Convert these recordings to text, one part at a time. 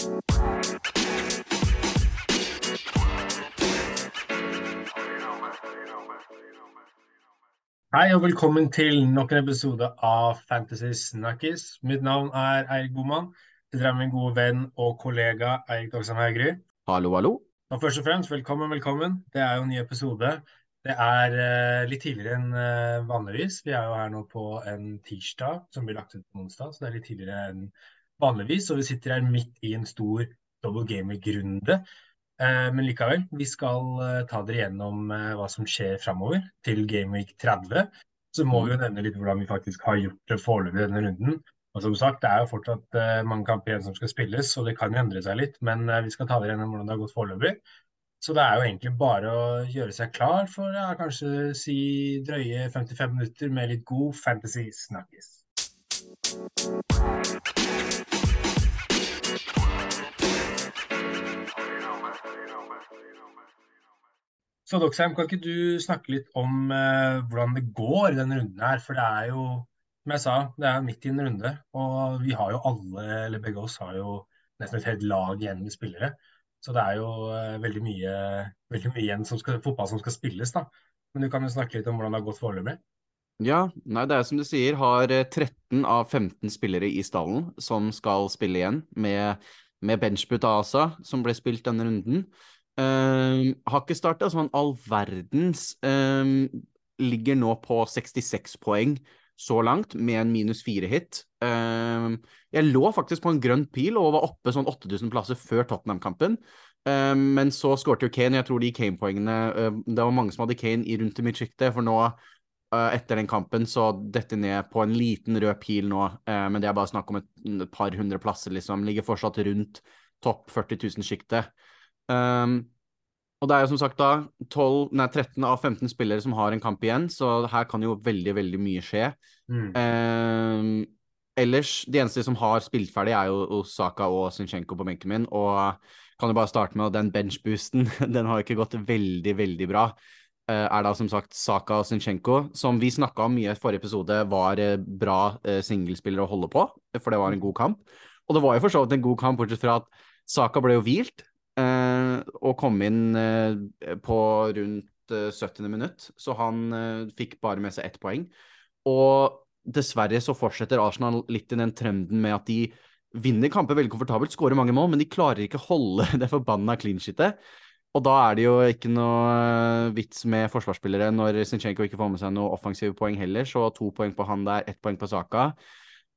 Hei og velkommen til nok en episode av Fantasy Snakkis. Mitt navn er Eirik Boman. Her med min gode venn og kollega Eirik Dagsam Haugry. Hallo, hallo. Og først og fremst, velkommen, velkommen. Det er jo en ny episode. Det er uh, litt tidligere enn uh, vanligvis. Vi er jo her nå på en tirsdag som blir lagt ut på onsdag, så det er litt tidligere enn vanligvis. Og vi sitter her midt i en stor double gamer-runde. Eh, men likevel, vi skal eh, ta dere gjennom eh, hva som skjer framover til Gameweek 30. Så må vi jo nevne litt hvordan vi faktisk har gjort det foreløpig denne runden. Og som sagt, Det er jo fortsatt mange kamper igjen som skal spilles, og det kan jo endre seg litt. Men vi skal ta dere gjennom hvordan det har gått foreløpig. Så det er jo egentlig bare å gjøre seg klar for ja, kanskje si drøye 55 minutter med litt god fantasy Så Doksheim, kan ikke du snakke litt om eh, hvordan det går i denne runden her? For det er jo, som jeg sa, det er midt i en runde. Og vi har jo alle, eller begge oss, har jo nesten et helt lag igjen med spillere. Så det er jo eh, veldig mye, veldig mye igjen som skal, fotball som skal spilles, da. Men du kan jo snakke litt om hvordan det har gått foreløpig? Ja, nei, det er som du sier, har 13 eh, av 15 spillere i stallen som skal spille igjen, med, med benchput ASA, som ble spilt denne runden. Uh, har ikke starta sånn all verdens. Um, ligger nå på 66 poeng så langt, med en minus fire-hit. Um, jeg lå faktisk på en grønn pil og var oppe sånn 8000 plasser før Tottenham-kampen. men så skårte jo Kane, jeg tror de Kane-poengene Det var mange som hadde Kane i rundt i midtsjiktet, for nå etter den kampen så detter ned på en liten rød pil nå, men det er bare snakk om et, et par hundre plasser, liksom. Ligger fortsatt rundt topp 40 000-sjiktet. Um, og det er jo som sagt da 12, nei, 13 av 15 spillere som har en kamp igjen, så her kan jo veldig, veldig mye skje. Mm. Um, ellers, de eneste som har spilt ferdig, er jo Osaka og Zinchenko på benken min. Og kan jo bare starte med at den benchboosten, den har jo ikke gått veldig, veldig bra. Uh, er da som sagt Saka og Zinchenko, som vi snakka om mye i forrige episode, var uh, bra uh, singelspillere å holde på, for det var en god kamp. Og det var jo for så vidt en god kamp, bortsett fra at Saka ble jo hvilt. Eh, og kom inn eh, på rundt 70. Eh, minutt, så han fikk bare med seg ett poeng. Og dessverre så fortsetter Arsenal litt i den trenden med at de vinner kamper veldig komfortabelt, skårer mange mål, men de klarer ikke å holde det forbanna clean shitet. Og da er det jo ikke noe vits med forsvarsspillere når Zinchenko ikke får med seg noe offensive poeng heller, så to poeng på han der, ett poeng på Saka.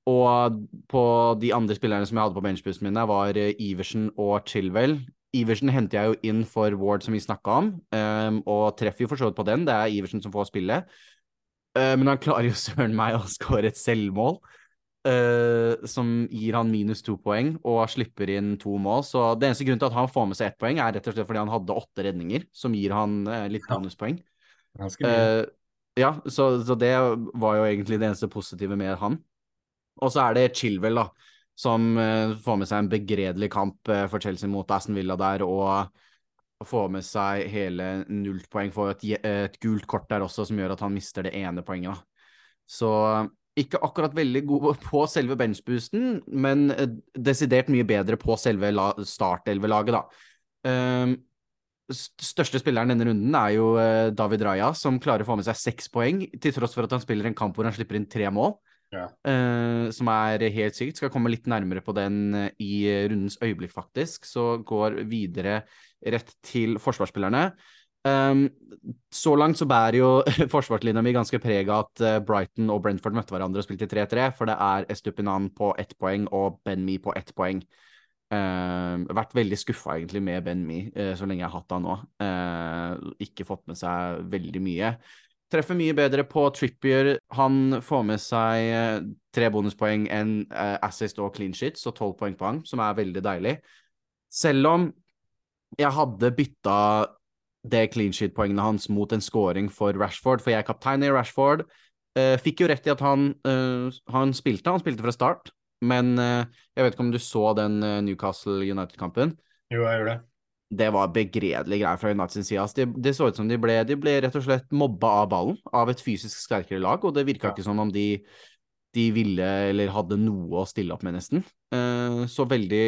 Og på de andre spillerne som jeg hadde på benchbussen min, var Iversen og Chilwell. Iversen henter jeg jo inn for Ward, som vi snakka om, um, og treffer jo for så vidt på den. Det er Iversen som får spille. Uh, men han klarer jo søren meg å skåre et selvmål. Uh, som gir han minus to poeng, og slipper inn to mål. Så det eneste grunnen til at han får med seg ett poeng, er rett og slett fordi han hadde åtte redninger, som gir han uh, litt bonuspoeng. Uh, ja, så, så, det var jo egentlig det eneste positive med han. Og så er det Chilwell, da som uh, får med seg en begredelig kamp uh, for Chelsea mot Aston Villa der, og, får med seg hele null poeng. Får et, et, gult kort der også, som gjør at han mister det ene poenget. Da. Så ikke akkurat veldig god på selve benchboosten, men desidert mye bedre på selve startelvelaget, da. Uh, største spilleren denne runden er jo David Raja, som klarer å få med seg seks poeng, til tross for at han spiller en kamp hvor han slipper inn tre mål. Uh, som er helt sykt. Skal komme litt nærmere på den eh, i rundens øyeblikk, faktisk. Så går videre rett til forsvarsspillerne. Um, så langt så bærer jo forsvarslinja mi ganske preg av at uh, Brighton og Brentford møtte hverandre og spilte 3-3, for det er Estupinan på ett poeng og Ben Me på ett poeng. Uh, vært veldig skuffa egentlig med Ben Me uh, så lenge jeg har hatt han nå. Uh, ikke fått med seg veldig mye. Treffer mye bedre på Trippier. Han får med seg eh, tre bonuspoeng enn uh, assist og clean shit, så tolv poeng på han, som er veldig deilig. Selv om jeg hadde bytta det clean shit-poengene hans mot en scoring for Rashford, for jeg er kaptein i Rashford. Uh, fikk jo rett i at han, uh, han spilte, han spilte fra start, men jeg vet ikke om du så den Newcastle United-kampen? Jo, jeg gjør det det var begredelige greier fra United sin side. Altså, det, så ut som de ble, de ble rett og slett mobba av ballen av et fysisk sterkere lag, og det virka ja. ikke som om de, de, ville eller hadde noe å stille opp med, nesten. Uh, så veldig,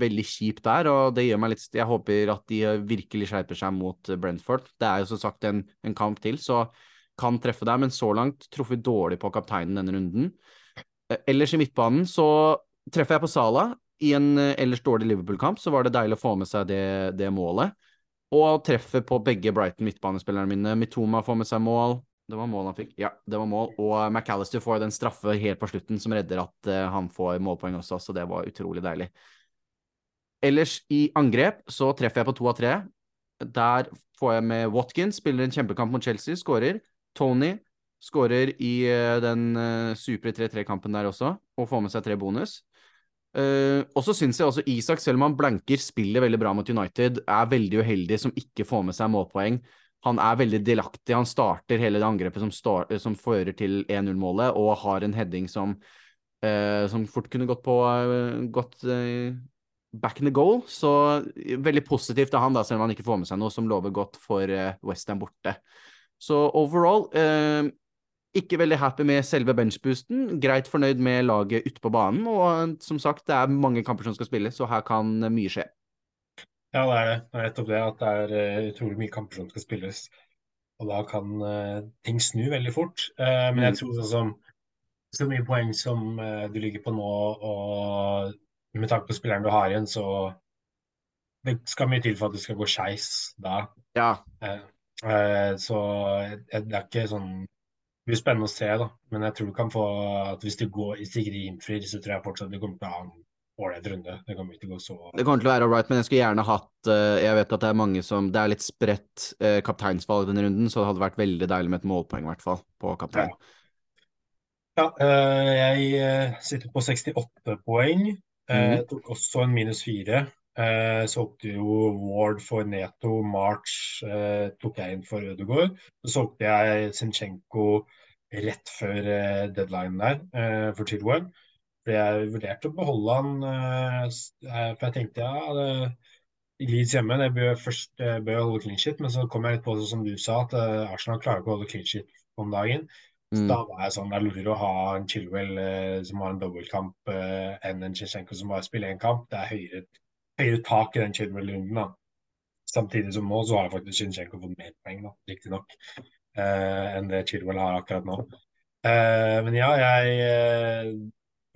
veldig kjipt der, og det gjør meg litt Jeg håper at de virkelig skjerper seg mot Brentford. Det er jo som sagt en, en kamp til, så kan treffe der, men så langt truffet dårlig på kapteinen denne runden. Uh, ellers i midtbanen så treffer jeg på Sala. I en uh, ellers dårlig Liverpool-kamp så var det deilig å få med seg det, det målet. Og treffer på begge Brighton midtbanespillerne mine. Mitoma får med seg mål. Det var mål han fikk. Ja, det var mål. Og McAllister får den straffe helt på slutten som redder at uh, han får målpoeng også, så det var utrolig deilig. Ellers i angrep så treffer jeg på to av tre. Der får jeg med Watkins, spiller en kjempekamp mot Chelsea, skårer. Tony skårer i den uh, supre 3-3-kampen der også, og får med seg tre bonus. Uh, og så syns jeg også Isak, selv om han blanker, spiller veldig bra mot United, er veldig uheldig som ikke får med seg målpoeng han er veldig delaktig. Han starter hele det angrepet som, start, som fører til 1-0-målet, og har en heading som, uh, som fort kunne gått på uh, gått, back in the goal. Så veldig positivt av han, da, selv om han ikke får med seg noe som lover godt for Westham borte. Så overall ikke veldig happy med selve benchboosten. Greit fornøyd med laget ute på banen. Og som sagt, det er mange kamper som skal spilles, så her kan mye skje. Ja, det er det. Det er nettopp det at det er uh, utrolig mye kamper som skal spilles. Og da kan uh, ting snu veldig fort. Uh, men jeg mm. tror sånn som så mye poeng som du ligger på nå, og med tanke på spilleren du har igjen, så det skal mye til for at det skal gå skeis da. Ja. så det er ikke sånn Det blir spennende å se, da. Men jeg tror du kan få at hvis du går, i Sigrid innfrir, så tror jeg fortsatt du kommer til å ha en ålreit runde. Det kommer ikke til å gå så Det kommer til å være ålreit, men jeg skulle gjerne hatt uh, Jeg vet at det er mange som Det er litt spredt kapteinsvalg kapteinsvalg denne runden, så det hadde vært veldig deilig med et målpoeng, i hvert fall, på kaptein. Ja, ja uh, jeg sitter på 68 poeng. Mm. tok også en minus fire. Uh, solgte jo Ward for Neto, March tok jeg inn for Ødegaard. Så solgte jeg Zinchenko rett før deadline der for Chilwell. For jeg vurderte å beholde han, eh, eh, for jeg tenkte ja, det, Leeds hjemme det bør først bør holde clean shit, men så kom jeg litt på det som du sa, at Arsenal klarer ikke å holde clean shit om dagen. Så mm. da var jeg sånn, det er lurere å ha en Chilwell som har en dobbeltkamp enn en Sinchenko som bare spiller én kamp. Det er høyere, høyere tak i den Chilwell-runden. da. Samtidig som nå så har faktisk Chinchenko fått mer poeng, da, riktignok, eh, enn det Chilwell har akkurat nå. men ja, jeg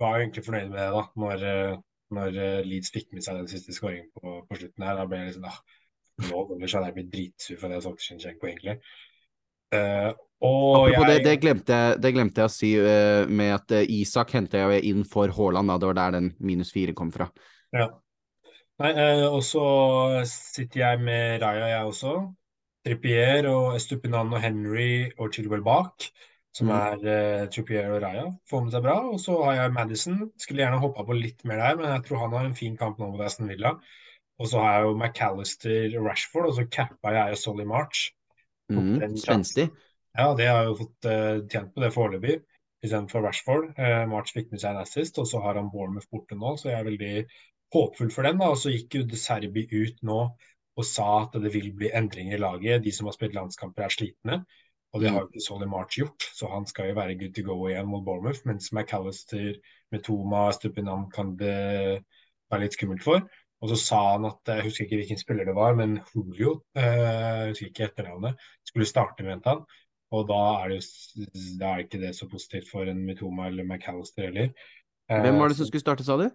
var jo egentlig fornøyd med det da, når, eh, når eh, Leeds fikk med seg den siste skåringen på, på, slutten her. Da ble jeg liksom da, nå ellers hadde jeg blitt dritsur for det jeg solgte Shinchenko, egentlig. Uh, og jeg... det, det, glemte jeg, det, glemte jeg, å si uh, med at uh, Isak henta jeg inn for Haaland. Da. Det var der den minus fire kom fra. Ja. Nei, og så sitter jeg med Raja, jeg også. Trippier og Estupinan og Henry og Chilwell bak som mm. er eh, Trippier og Raja. Får med seg bra. Og så har jeg Madison. Skulle gjerne hoppa på litt mer der, men jeg tror han har en fin kamp nå mot Aston Villa. Og så har jeg jo McAllister Rashford, og så cappa jeg Solly March. Mm, Spenstig. Ja, det har jeg jo fått uh, tjent på det foreløpig, istedenfor Rashford. Uh, March fikk med seg en assist, og så har han Bournemouth borte nå, så jeg er veldig håpfull for dem. da, Og så gikk jo De Serbi ut nå og sa at det vil bli endringer i laget. De som har spilt landskamper, er slitne. Og det har jo ikke Solly March gjort, så han skal jo være good to go igjen mot Bournemouth. Mens McAllister Metoma, Stupinan kan det være litt skummelt for. Og så sa han at jeg husker ikke hvilken spiller det var, men Julio, eh, husker ikke etternavnet, skulle starte, mente han. Og da er det jo da er ikke det så positivt for en Mitoma eller McAllister heller. Hvem var det som skulle starte, sa du?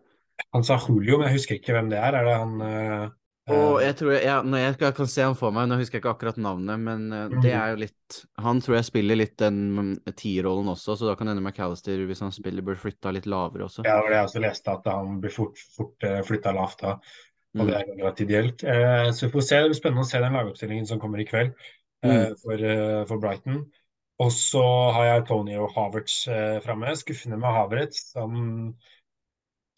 Han sa Julio, men jeg husker ikke hvem det er. Er det han uh, og jeg tror jeg, når jeg kan se han for meg, nå husker jeg ikke akkurat navnet, men uh, det er jo litt Han tror jeg spiller litt den um, tierrollen også, så da kan hende McAllister, hvis han spiller, bør flytta litt lavere også. Ja, det jeg også leste, at han blir fort, fort flytta lavt da. Og mm. det er ganske ideelt. Uh, så vi får se, det blir spennende å se den lagoppstillingen som kommer i kveld mm. for, for, Brighton. Og så har jeg Tony og Havertz uh, framme. Skuffende med Havertz. Han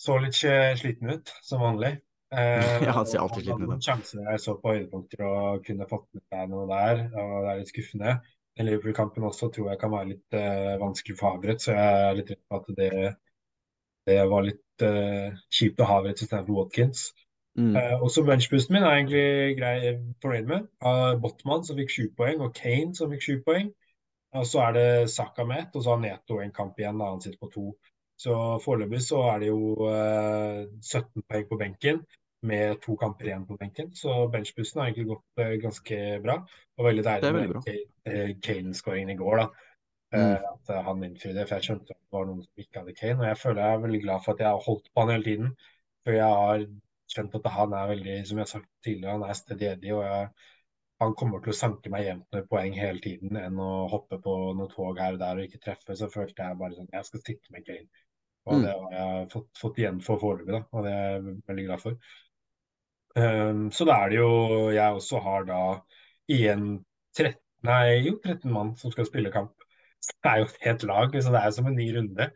så litt sliten ut, som vanlig. Eh, ja, han ser alltid sliten ut. Sjanser jeg så på høydepunkter og kunne fått med meg noe der, og det er litt skuffende. Liverpool-kampen også tror jeg kan være litt eh, vanskelig for Havret, så jeg er litt redd for at det, det var litt eh, kjipt å ha Havret istedenfor Watkins. Mm. Eh, også benchboosten min er egentlig grei fornøyd med. Uh, Botman som fikk sju poeng, og Kane som fikk sju poeng. Og så er det Saka med ett, og så har Neto en kamp igjen, da han sitter på to. Så foreløpig så er det jo eh, 17 poeng på benken med to kamper igjen på benken. Så benchbussen har egentlig gått eh, ganske bra. Og veldig deilig med eh, Kane-skåringen i går, da. Mm. Eh, at eh, han innfridde. For jeg skjønte at det var noen som ikke hadde Kane. Og jeg føler jeg er veldig glad for at jeg har holdt på han hele tiden. For jeg har skjønt at han er veldig, som jeg har sagt tidligere, han er stedig. Og jeg, han kommer til å sanke meg jevnt med poeng hele tiden enn å hoppe på noe tog her og der og ikke treffe. Så følte jeg bare sånn Jeg skal sitte med Kane. Og Mm. det har jeg fått, fått igjen for foreløpig, da. Og det er jeg veldig glad for. Um, så da er det jo Jeg også har da igjen 13, nei, jo, 13 mann som skal spille kamp. Det er jo et helt lag, så det er som en ny runde.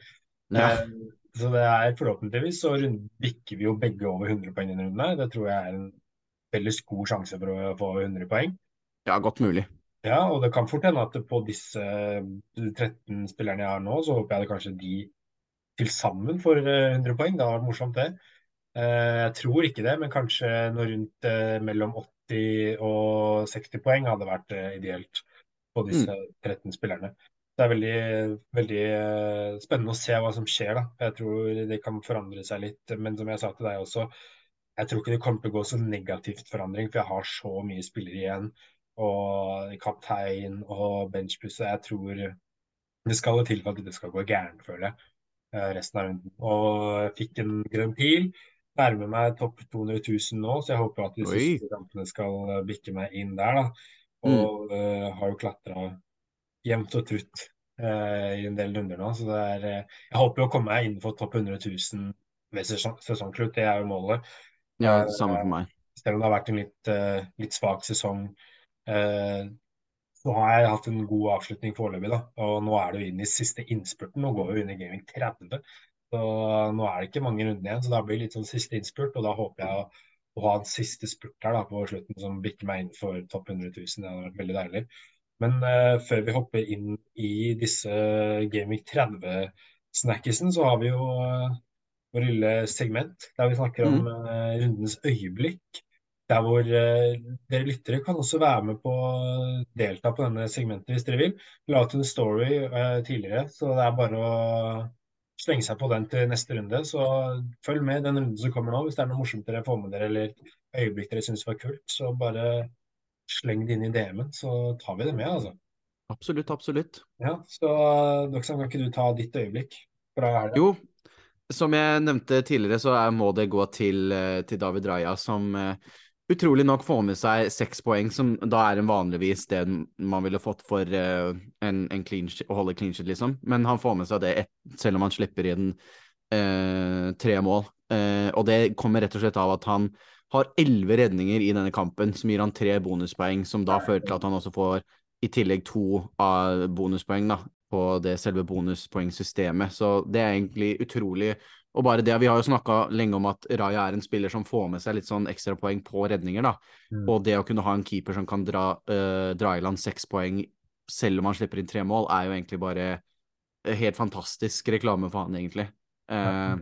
Ja. Um, så det er forhåpentligvis så bikker vi jo begge over 100 poeng i denne runden. Det tror jeg er en veldig god sjanse for å få over 100 poeng. ja, godt mulig. Ja, og det kan fort hende at på disse 13 spillerne jeg har nå, så håper jeg det kanskje de til sammen eh, 100 poeng. Det hadde vært morsomt, det. Eh, Jeg tror ikke det, men kanskje noe rundt eh, mellom 80 og 60 poeng hadde vært eh, ideelt på disse 13 spillerne. Det er veldig, veldig eh, spennende å se hva som skjer, da. Jeg tror det kan forandre seg litt. Men som jeg sa til deg også, jeg tror ikke det kommer til å gå så negativt forandring, for jeg har så mye spillere igjen. Og kaptein og benchpusset. Jeg tror det skal til for at det skal gå gærent, føler jeg, eh, resten av runden. Og fikk en grønn pil. Nærmer meg topp 200 000 nå, så jeg håper at de Oi. siste kampene skal eh, bikke meg inn der. da. Og eh, har jo klatra jevnt og trutt uh, i en del runder nå. Så det er uh, Jeg håper å komme meg innenfor topp 100 000 ved sesong, sesongslutt. Det er jo målet. Ja, det samme for meg. Selv om det har vært en litt, eh, litt svak sesong, eh, så har jeg hatt en god avslutning foreløpig. da. Og nå er det jo inn i siste innspurten. Nå går vi inn i Gaming 30. Så nå er det ikke mange runder igjen, så da blir det litt sånn siste innspurt. Og da håper jeg å, å ha en siste spurt her da, på slutten som bikker meg inn for topp 100 000. Det hadde vært veldig deilig. Men uh, før vi hopper inn i disse Gaming 30-snackisen, så har vi jo uh, vår lille segment der vi snakker om uh, rundens øyeblikk. Der hvor eh, dere lyttere kan også være med på å delta på denne segmentet hvis dere vil. La ut en story eh, tidligere, så det er bare å slenge seg på den til neste runde. Så følg med den runden som kommer nå. Hvis det er noe morsomt dere får med dere, eller øyeblikk dere syns var kult, så bare sleng det inn i DM-en, så tar vi det med, altså. Absolutt, absolutt. Ja, så Doksan, kan ikke du ta ditt øyeblikk fra helga? Jo, som jeg nevnte tidligere, så er, må det gå til, eh, til David Raja, som eh, utrolig nok få med seg seks poeng, som da er en vanligvis det man ville fått for uh, en, en sheet, å holde clean sheet, liksom. Men han får med seg det et, selv om han slipper inn uh, tre mål. Uh, og det kommer rett og slett av at han har elleve redninger i denne kampen, som gir han tre bonuspoeng, som da fører til at han også får i tillegg to bonuspoeng da, på det selve bonuspoengsystemet. Så det er egentlig utrolig. Og bare det, Vi har jo snakka lenge om at Raja er en spiller som får med seg litt sånn ekstrapoeng på redninger. da. Mm. Og det å kunne ha en keeper som kan dra, uh, dra i land seks poeng selv om han slipper inn tre mål, er jo egentlig bare helt fantastisk reklame for han, egentlig. Uh,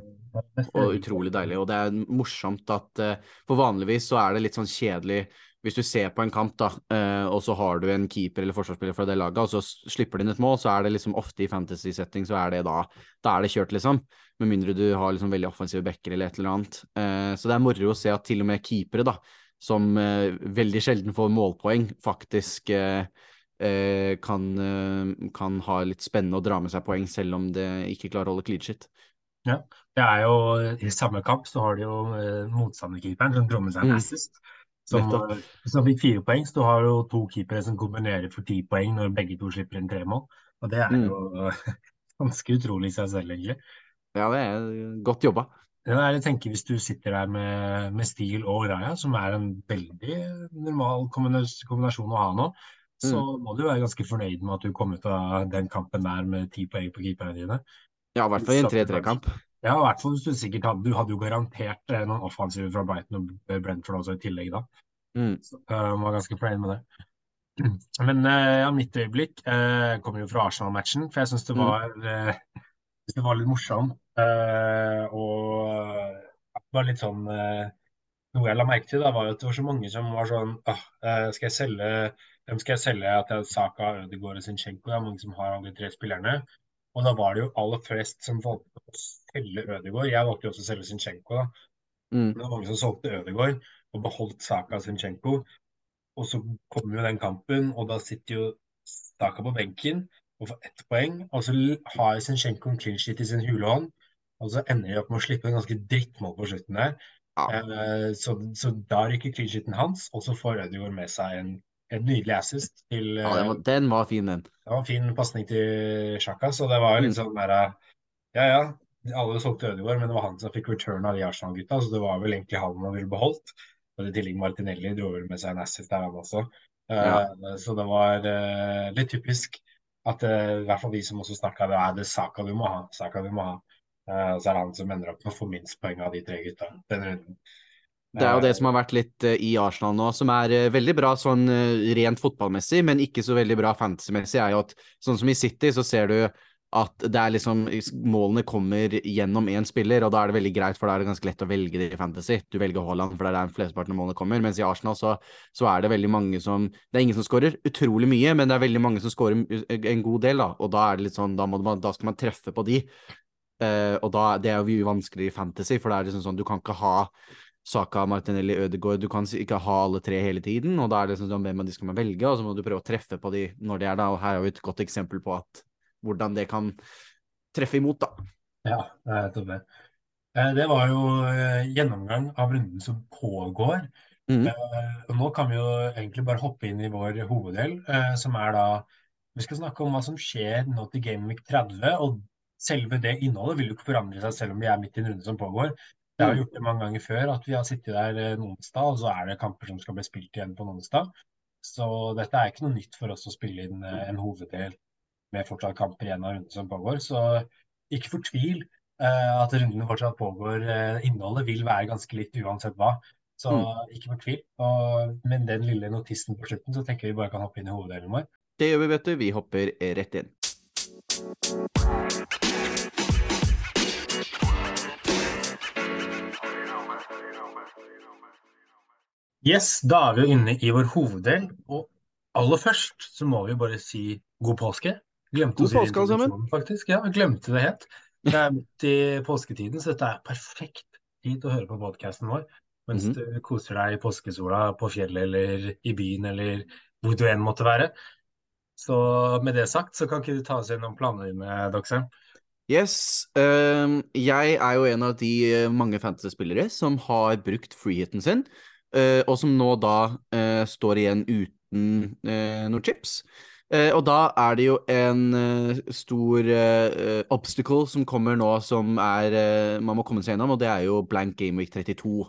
og utrolig deilig. Og det er morsomt at uh, For vanligvis så er det litt sånn kjedelig hvis du ser på en kamp, da, eh, og så har du en keeper eller forsvarsspiller fra det laget, og så slipper de inn et mål, så er det liksom ofte i fantasy-setting så er det da Da er det kjørt, liksom. Med mindre du har liksom veldig offensive backer eller et eller annet. Eh, så det er moro å se at til og med keepere, da, som eh, veldig sjelden får målpoeng, faktisk kan, kan ha litt spennende å dra med seg poeng, selv om det ikke klarer å holde clean shit. Ja, det er jo I samme kamp så har de jo eh, motstanderkeeperen som drar med seg en Mm. Som, eh, som fikk fire poeng. Så du har jo to keepere som kombinerer for ti poeng når begge to slipper inn tre mål. Og det er Mm. jo ganske utrolig i seg selv, egentlig. Ja, det er godt jobba. Det jeg tenker Hvis du sitter der med, med Stil og Raja, som er en veldig normal kombinasjon å ha nå, så Mm. må du være ganske fornøyd med at du kom ut av den kampen der med ti poeng på keeperne dine. Ja, i hvert fall i en 3-3-kamp. Ja, i hvert fall hvis du sikkert hadde Du hadde jo garantert eh, noen offensive fra Brighton og Brentford også i tillegg da. Mm. Så jeg var ganske fornøyd med det. Men uh, ja, mitt øyeblikk uh, kommer jo fra Arsenal-matchen, for jeg syns det synes det var litt morsomt. Og det var litt sånn Noe jeg la merke til, da, var jo at det var så mange som var sånn Skal jeg selge Hvem skal jeg selge? At jeg Saka, Ødegaard og Zinchenko? Det er mange som har alle de tre spillerne. Og da var det jo aller flest som valgte å selge Ødegaard. Jeg valgte jo også å selge Zinchenko, da. Mm. Det var mange som solgte Ødegaard og beholdt Saka Zinchenko. Og så kommer jo den kampen, og da sitter jo Saka på benken og får ett poeng. Og så har Zinchenko en clean sheet i sin hulehånd, og så ender de opp med å slippe en ganske drittmål på slutten der. Ja. Eh, så, så da rykker clean sheeten hans, og så får Ødegaard med seg en, en nydelig assist til Ja, den eh, var, den var fin, den. Det var en fin pasning til Sjaka, så det var litt Mm. sånn der Ja, ja. Alle solgte Ødegaard, men det var han som fikk return av de Arsenal-gutta, så det var vel egentlig han man ville beholdt. Og i tillegg Martinelli dro vel med seg en assist der, han også. Eh, Så det var eh, litt typisk at eh, i hvert fall vi som også snakka, det er det Saka vi må ha. Saka vi må ha. Eh, så er det han som ender opp med å få minst poeng av de tre gutta den runden. Det er jo det som har vært litt eh, i Arsenal nå, som er eh, veldig bra sånn eh, rent fotballmessig, men ikke så veldig bra fantasy-messig, er jo at sånn som i City, så ser du at det er liksom Målene kommer gjennom én spiller, og da er det veldig greit, for da er det ganske lett å velge det i Fantasy. Du velger Haaland, for det er der flesteparten av målene kommer. Mens i Arsenal så, så er det veldig mange som Det er ingen som skårer utrolig mye, men det er veldig mange som skårer en god del, da. Og da er det litt sånn Da, må man, da skal man treffe på de. Uh, og da Det er jo vanskelig vanskeligere i Fantasy, for det er liksom sånn Du kan ikke ha Saka, Martinelli, Ødegaard, du kan ikke ha alle tre hele tiden, og da er det liksom sånn hvem av de skal man velge, og så må du prøve å treffe på de når de er da, og her har vi et godt eksempel på at hvordan det kan treffe imot, da. Ja, det er nettopp det. Eh, Det var jo eh, gjennomgang av runden som pågår. Mhm. Eh, Og nå kan vi jo egentlig bare hoppe inn i vår hoveddel, som er da Vi skal snakke om hva som skjer nå til Game Week 30. Og selve det innholdet vil jo ikke forandre seg selv om vi er midt i en runde som pågår. Jeg har Mm. gjort det mange ganger før at vi har sittet der eh, en onsdag, og så er det kamper som skal bli spilt igjen på en onsdag. Så dette er ikke noe nytt for oss å spille inn eh, en hoveddel med fortsatt kamper igjen av runden som pågår. Så ikke fortvil eh, at rundene fortsatt pågår. Innholdet vil være ganske likt uansett hva. Så ikke fortvil. Og med den lille notisen på slutten, så tenker vi bare kan hoppe inn i hoveddelen vår. Det gjør vi, vet du. Vi hopper rett inn. Yes, da er vi jo inne i vår hoveddel. Og aller først så må vi bare si god påske. Glemte God påske, alle sammen. faktisk. Ja, glemte det helt. Det er midt i påsketiden, så dette er perfekt tid å høre på podkasten vår mens Mhm. du koser deg i påskesola på fjellet eller i byen eller hvor du enn måtte være. Så med det sagt, så kan ikke du ta oss gjennom planene dine, Doxer? Yes, ehm, jeg er jo en av de eh, mange fantasy-spillere som har brukt friheten sin, og som nå da eh, står igjen uten uh, noen chips. Eh, og da er det jo en eh, stor eh, eh, obstacle som kommer nå, som er eh, man må komme seg gjennom, og det er jo blank game week 32.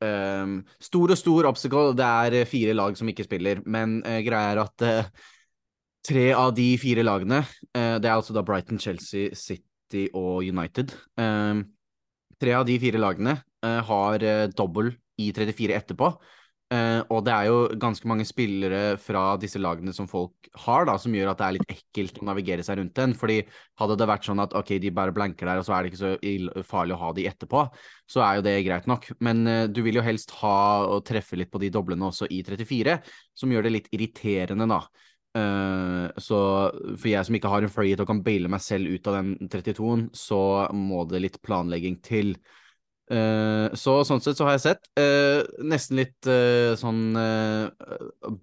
Um, stor og stor obstacle, det er eh, fire lag som ikke spiller, men uh, greia er at uh, tre av de fire lagene, uh, det er altså da Brighton, Chelsea, City og United. Eh, tre av de fire lagene eh, har eh, dobbel i 34 etterpå. Uh, og det er jo ganske mange spillere fra disse lagene som folk har, da, som gjør at det er litt ekkelt å navigere seg rundt den. Fordi hadde det vært sånn at ok, de bare blanker der, og så er det ikke så farlig å ha de etterpå, så er jo det greit nok. Men uh, du vil jo helst ha og treffe litt på de doblene også i 34, som gjør det litt irriterende, da. Uh, så for jeg som ikke har en hit og kan baile meg selv ut av den 32-en, så må det litt planlegging til. Eh, så sånn sett så har jeg sett. eh, nesten litt eh, sånn uh,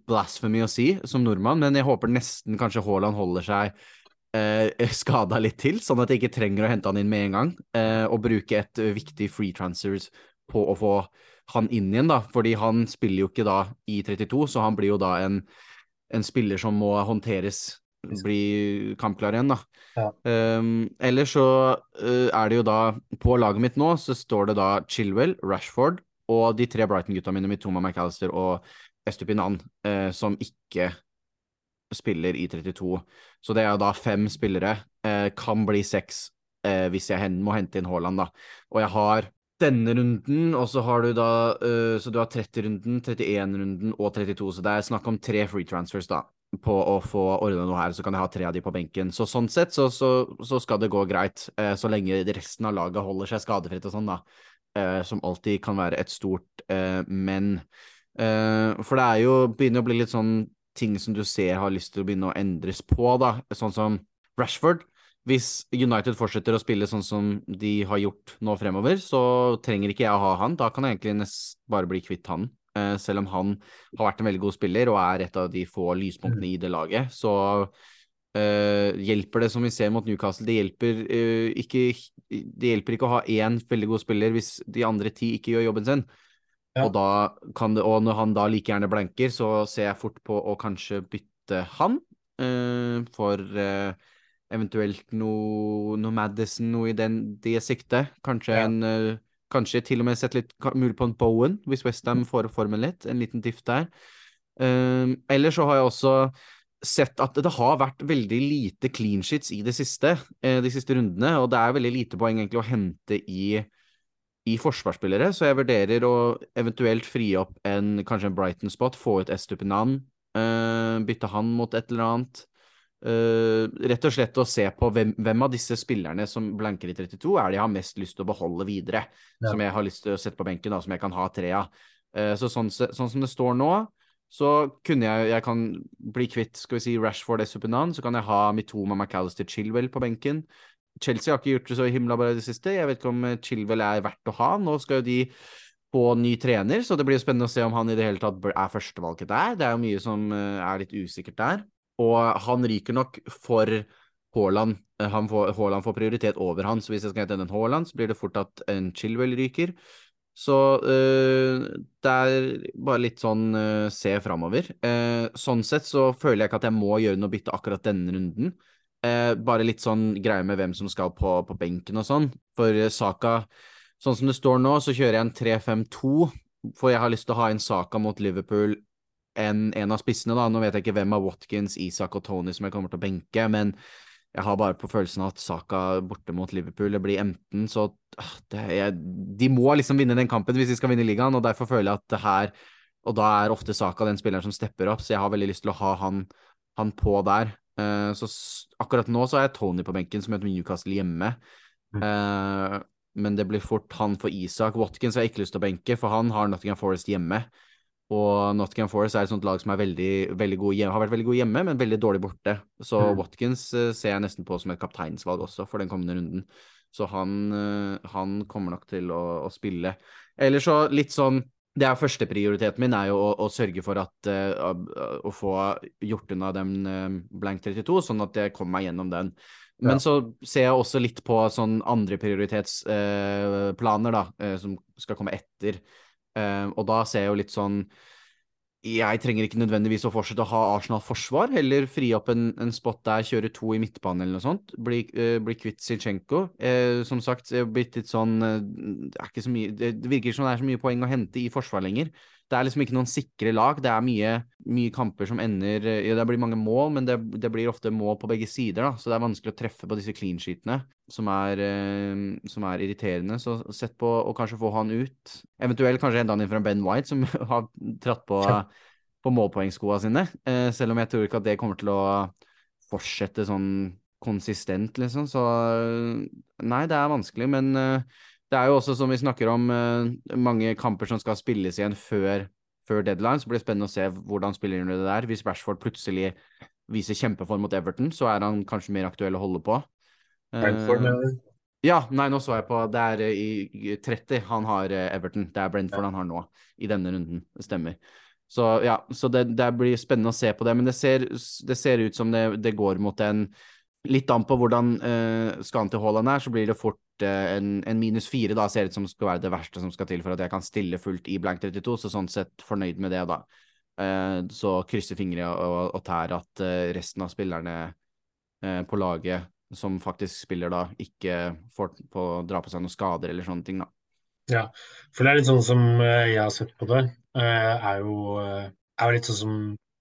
blasphemy å si som nordmann, men jeg håper nesten kanskje Haaland holder seg uh, skada litt til, sånn at jeg ikke trenger å hente han inn med en gang, eh, og bruke et eh, viktig free transfers på å få han inn igjen, da, fordi han spiller jo ikke da i 32, så han blir jo da en, en spiller som må håndteres, bli kampklar igjen, da. Ja. Um, ellers så uh, er det jo da På laget mitt nå så står det da Chilwell, Rashford og de tre Brighton-gutta mine, Mitoma McAllister og Estupinan, uh, som ikke spiller i 32. Så det er jo da fem spillere. Uh, kan bli seks hvis jeg må hente inn Haaland, da. Og jeg har denne runden, og så har du da Så du har 30-runden, 31-runden og 32, så det er snakk om tre free transfers, da på å få ordna noe her, så kan jeg ha tre av de på benken. Så sånn sett så, så, så skal det gå greit, eh, så lenge resten av laget holder seg skadefritt og sånn, da. Eh, som alltid kan være et stort eh, men. For det er jo begynner å bli litt sånn ting som du ser har lyst til å begynne å endres på, da. Sånn som Rashford hvis United fortsetter å spille sånn som de har gjort nå fremover, så trenger ikke jeg å ha han. Da kan jeg egentlig bare bli kvitt han. Eh, selv om han har vært en veldig god spiller og er et av de få lyspunktene i det laget. Så uh, hjelper det som vi ser mot Newcastle. Det hjelper, uh, ikke, det hjelper ikke å ha én veldig god spiller hvis de andre ti ikke gjør jobben sin. Ja. Og, da kan det, og når han da like gjerne blanker, så ser jeg fort på å kanskje bytte han uh, for eventuelt noe, noe Madison, noe i den, det siktet. Kanskje ja. en Kanskje til og med sett litt mulig på en Bowen, hvis Westham får formen litt. En liten diff der. Um, Eller så har jeg også sett at det har vært veldig lite clean sheets i det siste, eh, de siste rundene, og det er veldig lite poeng egentlig å hente i, i forsvarsspillere, så jeg vurderer å eventuelt fri opp en, kanskje en Brighton-spot, få ut Estupinan, uh, bytte han mot et eller annet. Uh, rett og slett å se på hvem, hvem, av disse spillerne som blanker i 32, er det jeg har mest lyst til å beholde videre. Ja. Som jeg har lyst til å sette på benken, da, som jeg kan ha tre av. Uh, så sånn, sånn, som det står nå, så kunne jeg Jeg kan bli kvitt skal vi si Rashford Esupinan, så kan jeg ha Mitoma McAllister Chilwell på benken. Chelsea har ikke gjort det så himla bra i det siste. Jeg vet ikke om Chilwell er verdt å ha. Nå skal jo de få ny trener, så det blir jo spennende å se om han i det hele tatt er førstevalget der. Det er jo mye som er litt usikkert der. Og han ryker nok for Haaland. Eh, får, Haaland får prioritet over han, så hvis jeg skal hente en Haaland, så blir det fort at en Chilwell ryker. Så øh, det er bare litt sånn øh, se framover. Eh, sånn sett så føler jeg ikke at jeg må gjøre noe bytte akkurat denne runden. Eh, bare litt sånn greie med hvem som skal på, på benken og sånn. For Saka, sånn som det står nå, så kjører jeg en 3-5-2. For jeg har lyst til å ha en Saka mot Liverpool enn en av spissene. da. Nå vet jeg ikke hvem av Watkins, Isak og Tony som jeg kommer til å benke, men jeg har bare på følelsen at Saka borte mot Liverpool det blir enten så ah, er, De må liksom vinne den kampen hvis de skal vinne ligaen, og derfor føler jeg at det her Og da er ofte Saka den spilleren som stepper opp, så jeg har veldig lyst til å ha han, han på der. Uh, så akkurat nå så har jeg Tony på benken, som møter Newcastle hjemme. Uh, men det blir fort han for Isak. Watkins har jeg ikke lyst til å benke, for han har Nottingham Forest hjemme. Og Nottingham Forest er et sånt lag som veldig, veldig hjemme, har vært veldig gode hjemme, men veldig dårlig borte. Så mm. Watkins uh, ser jeg nesten på som et kapteinsvalg også for den kommende runden. Så han, uh, han kommer nok til å, å spille. Eller så litt sånn det er Førsteprioriteten min er jo å, å sørge for at uh, å få gjort unna den blank 32, sånn at jeg kommer meg gjennom den. Men ja. så ser jeg også litt på sånn andre prioritetsplaner, da, som skal komme etter. Uh, og da ser jeg jo litt sånn Jeg trenger ikke nødvendigvis å fortsette å ha Arsenal-forsvar, heller fri opp en, en, spot der, kjøre to i midtbanen eller noe sånt. Bli, uh, bli kvitt Zinchenko. Uh, som sagt, det er blitt litt sånn det, ikke så mye, det virker som det er så mye poeng å hente i forsvar lenger det er liksom ikke noen sikre lag. Det er mye, mye kamper som ender ja, Det blir mange mål, men det, det, blir ofte mål på begge sider. da, Så det er vanskelig å treffe på disse clean sheetene, som er, eh, som er irriterende. Så sett på å kanskje få han ut. Eventuelt kanskje hente han inn fra Ben White, som har tratt på, på målpoengskoa sine. Eh, selv om jeg tror ikke at det kommer til å fortsette sånn konsistent, liksom. Så nei, det er vanskelig, men eh, det er jo også, som vi snakker om, eh, mange kamper som skal spilles igjen før, før deadline. Så blir det spennende å se hvordan spiller under det der. Hvis Rashford plutselig viser kjempeform mot Everton, så er han kanskje mer aktuell å holde på. Brentford, uh, ja, nei, nå så jeg på Det er i 30 han har eh, Everton. Det er Brentford han har nå, i denne runden. Det stemmer. Så ja, så det, det, blir spennende å se på det. Men det ser, det ser ut som det, det går mot en Litt an på hvordan uh, skaden til Haaland er, så blir det fort en, en, minus fire da ser ut som skal være det verste som skal til for at jeg kan stille fullt i blank 32, så sånn sett fornøyd med det, da. Uh, så krysser fingre og, og tær at uh, resten av spillerne uh, på laget som faktisk spiller da, ikke får på, dra på seg noen skader eller sånne ting, da. Ja, for det er litt sånn som jeg har sett på det, er jo, er litt sånn som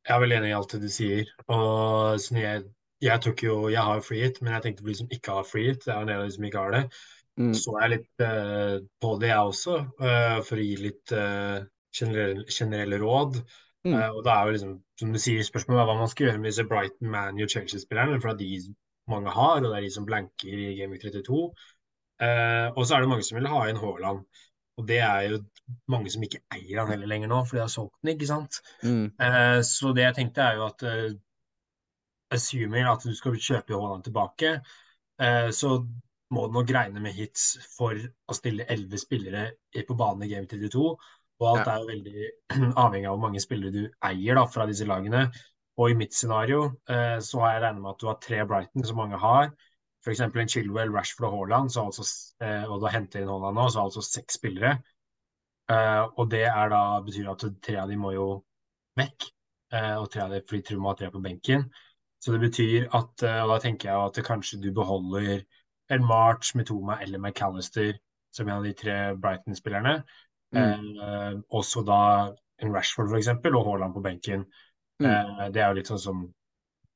Jeg er veldig enig i alt det du sier. og sånn jeg jeg tok jo, jeg har jo free hit, men jeg tenkte på de som ikke har free hit. Det er en av de som ikke har det. Mm. Så er jeg litt uh, på det, jeg også, uh, for å gi litt uh, generelle, generelle, råd. Mm. og da er jo liksom, som du sier, spørsmålet hva man skal gjøre med disse Brighton, Man og Chelsea-spillerne. For det er de mange har, og det er de som blanker i Game 32. og så er det mange som vil ha inn Haaland. Og det er jo mange som ikke eier han heller lenger nå, for de har solgt den, ikke sant. Mm. så det jeg tenkte er jo at assuming at du skal kjøpe Haaland tilbake, eh, så må du nok regne med hits for å stille elleve spillere på banen i Game 32. Og alt Ja. er jo veldig avhengig av hvor mange spillere du eier da, fra disse lagene. Og i mitt scenario eh, så har jeg regnet med at du har tre Brighton, som mange har. F.eks. en Chilwell, Rashford og Haaland, så altså, eh, og du henter inn Haaland nå, så altså seks spillere. Eh, og det er da, betyr at tre av de må jo vekk. Eh, og tre av de, fordi Truma har tre på benken. Så det betyr at eh, Og da tenker jeg at kanskje du beholder en March, Mitoma eller McAllister som en av de tre Brighton-spillerne. Mm. Eh, også da en Rashford f.eks. og Haaland på benken. Mm. Eh, det er jo litt sånn som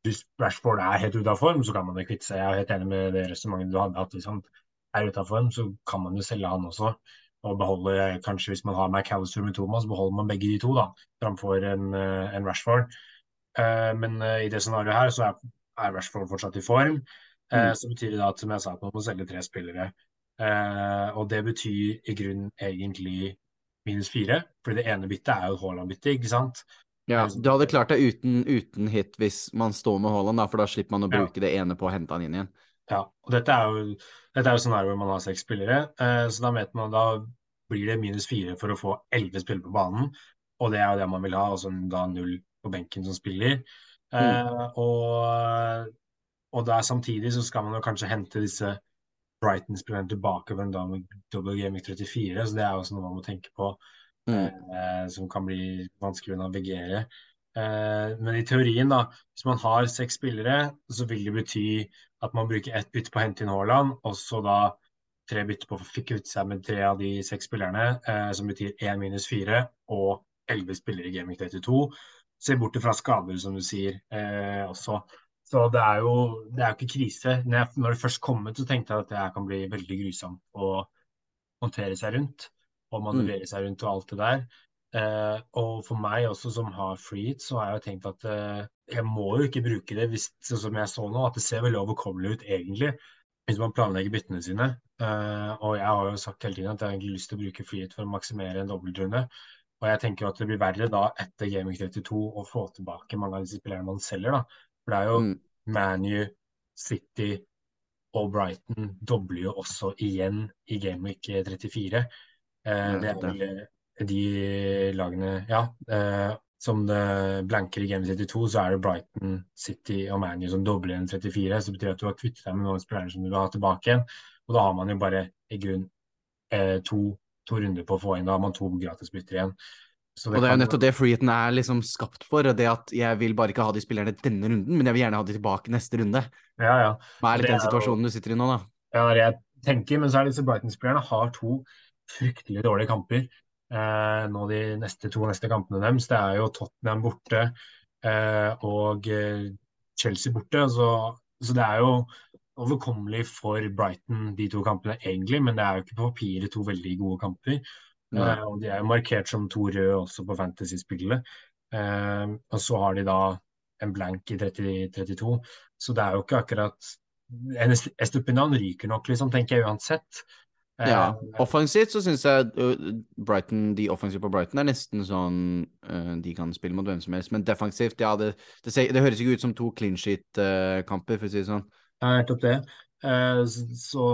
Hvis Rashford er helt ute av form, så kan man jo kvitte seg. Jeg er helt enig med det resonnementet du hadde, at hvis han er ute av form, så kan man jo selge han også. Og beholde, kanskje hvis man har McAllister med Thomas, beholder man begge de to, da, framfor en, eh, en Rashford. Eh, men eh, i det scenarioet her, så er, er Rashford fortsatt i form. Eh, Mm. Så betyr det da at, som jeg sa, at man må selge tre spillere. Og det betyr i grunnen egentlig minus fire, for det ene byttet er jo et Haaland-byttet, ikke sant? Ja, du hadde klart deg uten, uten hit hvis man står med Haaland, da, for da slipper man å Ja. bruke det ene på å hente han inn igjen. Ja, og dette er jo, dette er jo scenario hvor man har seks spillere, så da vet man da blir det minus fire for å få elleve spillere på banen, og det er jo det man vil ha, altså da null på benken som spiller. Eh, og, og der samtidig så skal man jo kanskje hente disse Brighton-spillerne tilbake for en dag med double gaming 34, så det er også noe man må tenke på, Mm. eh, som kan bli vanskelig å navigere. Eh, men i teorien, da, hvis man har seks spillere, så vil det bety at man bruker ett bytte på å hente inn Haaland, og så da tre bytter på å få kvitte seg med tre av de seks spillerne, eh, som betyr én minus fire og elleve spillere i Gaming 32. Se bort fra skader, som du sier, eh, også. Så det er jo det er jo ikke krise. Når, jeg, når det først kom ut, så tenkte jeg at det her kan bli veldig grusomt å håndtere seg rundt. Og manøvrere seg rundt og alt det der. Eh, og for meg også, som har free så har jeg jo tenkt at eh, jeg må jo ikke bruke det hvis, sånn som jeg så nå, at det ser veldig overkommelig ut egentlig. Hvis man planlegger byttene sine. Eh, og jeg har jo sagt hele tiden at jeg har egentlig lyst til å bruke free for å maksimere en dobbeltrunde. Og jeg tenker jo at det blir verre da etter Gaming 32 å få tilbake mange av disse spillerne man selger, da. For det er jo Mm. ManU, City og Brighton dobler jo også igjen i Gameweek 34. Eh, det er vel de lagene Ja. Eh, som det blanker i Game 32, så er det Brighton, City og ManU som dobler igjen 34. Så det betyr at du har kvittet deg med noen spillere som du vil ha tilbake igjen. Og da har man jo bare i grunn eh, to, to runder på å få inn. Da har man to gratisbytter igjen. Så Og det er jo nettopp det freeheaten er liksom skapt for. Det at jeg vil bare ikke ha de spillerne denne runden, men jeg vil gjerne ha de tilbake neste runde. Ja, ja. Hva er litt Det den er jo- situasjonen du sitter i nå, da? Ja, det det jeg tenker, men så er disse Brighton-spillerne har to fryktelig dårlige kamper. Eh, nå de neste to neste kampene deres. Det er jo Tottenham borte eh, og eh, Chelsea borte. Så, så det er jo overkommelig for Brighton, de to kampene egentlig, men det er jo ikke på papiret to veldig gode kamper. Eh, og de er jo markert som to røde også på fantasy-spillet. Uh, og så har de da en blank i 30, 32, så det er jo ikke akkurat Estupinan ryker nok, liksom, tenker jeg uansett. Eh, Ja, offensivt så syns jeg Brighton, de offensive på Brighton er nesten sånn De kan spille mot hvem som helst, men defensivt, ja, det, det, ser, det høres ikke ut som to clean sheet-kamper, for å si det sånn. Nettopp det. Eh, Så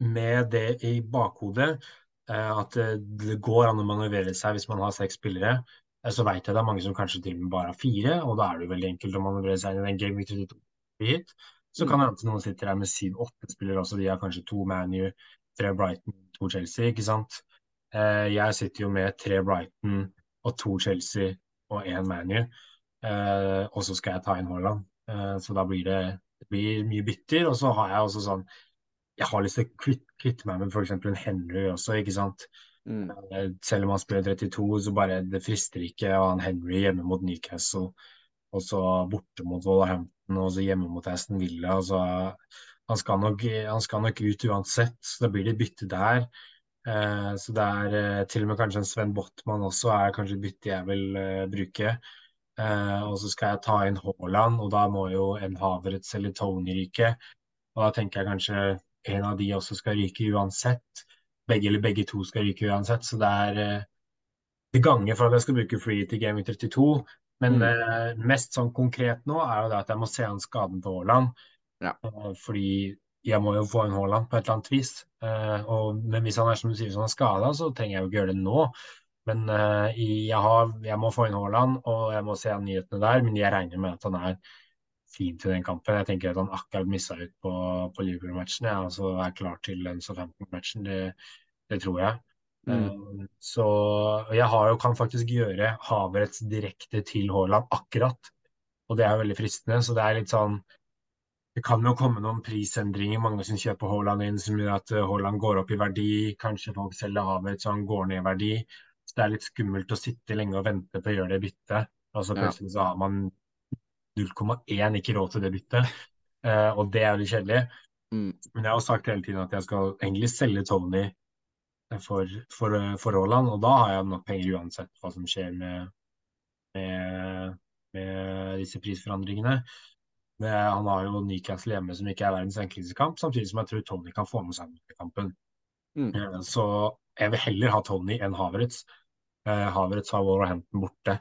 med det i bakhodet, eh, at det det går an å manøvrere seg hvis man har seks spillere, eh, så vet jeg det er mange som kanskje og med bare har fire, og da er det jo veldig enkelt å manøvrere seg inn i den Game 32 hit. Så Mm. kan det hende noen sitter her med syv-åtte spillere også, de har kanskje to ManU, tre Brighton, to Chelsea, ikke sant? Eh, Jeg sitter jo med tre Brighton og to Chelsea og én ManU, eh, og så skal jeg ta inn Haaland. Eh, Så da blir det blir mye bytter, og så har jeg også sånn Jeg har lyst til å kvitte, kvitte meg med f.eks. en Henry også, ikke sant. Mm. Eh, Selv om han spiller 32, så bare det frister ikke å ha en Henry hjemme mot Newcastle, og så borte mot Wolverhampton, og så hjemme mot Aston Villa. og så han skal nok, han skal nok ut uansett, så da blir det bytte der. Eh, så det er eh, til og med kanskje en Sven Botman også er kanskje et bytte jeg vil eh, bruke. Eh, og så skal jeg ta inn Haaland, og da må jo en Havertz eller Tony ryke. Og da tenker jeg kanskje en av de også skal ryke uansett. Begge eller begge to skal ryke uansett. Så det er eh, det ganger for at jeg skal bruke free til Game Week 32. Men Mm. eh, mest sånn konkret nå er jo det at jeg må se an skaden på Haaland. Ja. Fordi jeg må jo få en Haaland på et eller annet vis. Uh, og, men hvis han er som du sier, hvis han er skada, så trenger jeg jo ikke gjøre det nå. Men uh, jeg, har, jeg, må få inn Haaland, og jeg må se nyhetene der. Men jeg regner med at han er fin til den kampen. Jeg tenker at han akkurat missa ut på, på Liverpool-matchen. Jeg altså er klar til den Southampton-matchen. Det, det, tror jeg. Mm. Uh, så jeg har jo, kan faktisk gjøre Havertz direkte til Haaland akkurat. Og det er veldig fristende. Så det er litt sånn det kan jo komme noen prisendringer. Mange som kjøper Haaland inn, som gjør at eh, Haaland går opp i verdi. Kanskje folk selger Havertz så han går ned i verdi. Det er litt skummelt å sitte lenge og vente på å gjøre det byttet. Og så plutselig så har man 0,1 ikke råd til det byttet. Uh, og det er jo litt kjedelig. Mm. Men jeg har sagt hele tiden at jeg skal egentlig selge Tony for, for, for Haaland, og da har jeg nok penger uansett hva som skjer med, med, med disse prisforandringene. Men han har jo Newcastle hjemme som ikke er verdens enkleste kamp, samtidig som jeg tror Tony kan få med seg kampen. Mm. Eh, så jeg vil heller ha Tony enn Havertz. Eh, Havertz har Wolverhampton borte.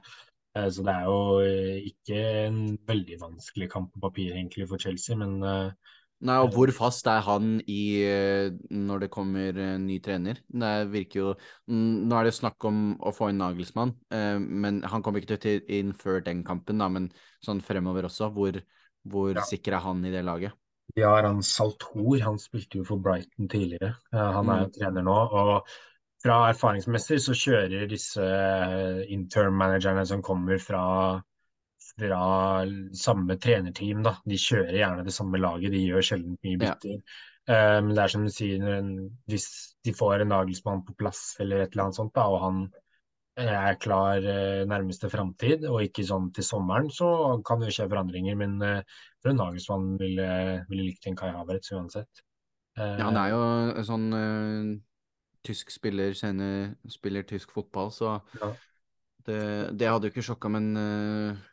Eh, så det er jo ikke en veldig vanskelig kamp på papir egentlig for Chelsea, men Nei, og hvor fast er han i når det kommer ny trener? Det virker jo Nå er det snakk om å få inn Nagelsmann, men han kommer ikke til inn før den kampen, da, men sånn fremover også. Hvor, hvor ja. sikker er han i det laget? Vi har han Saltor, han spilte jo for Brighton tidligere. Han er mm. trener nå. og fra erfaringsmessig så kjører disse eh, intern-managerne som kommer fra, fra samme trenerteam, da. De kjører gjerne det samme laget, de gjør sjelden mye bytter. Ja. Um, det er som du sier, hvis de får en Nagelsmann på plass eller et eller annet sånt, da, og han er klar uh, nærmeste framtid, og ikke sånn til sommeren, så kan det jo skje forandringer. Men uh, for en Nagelsmann ville, ville likt en Kai Havertz uansett. Ja, han er jo sånn uh, tysk spiller, senere spiller tysk fotball, så ja. det, det, hadde jo ikke sjokka, men uh,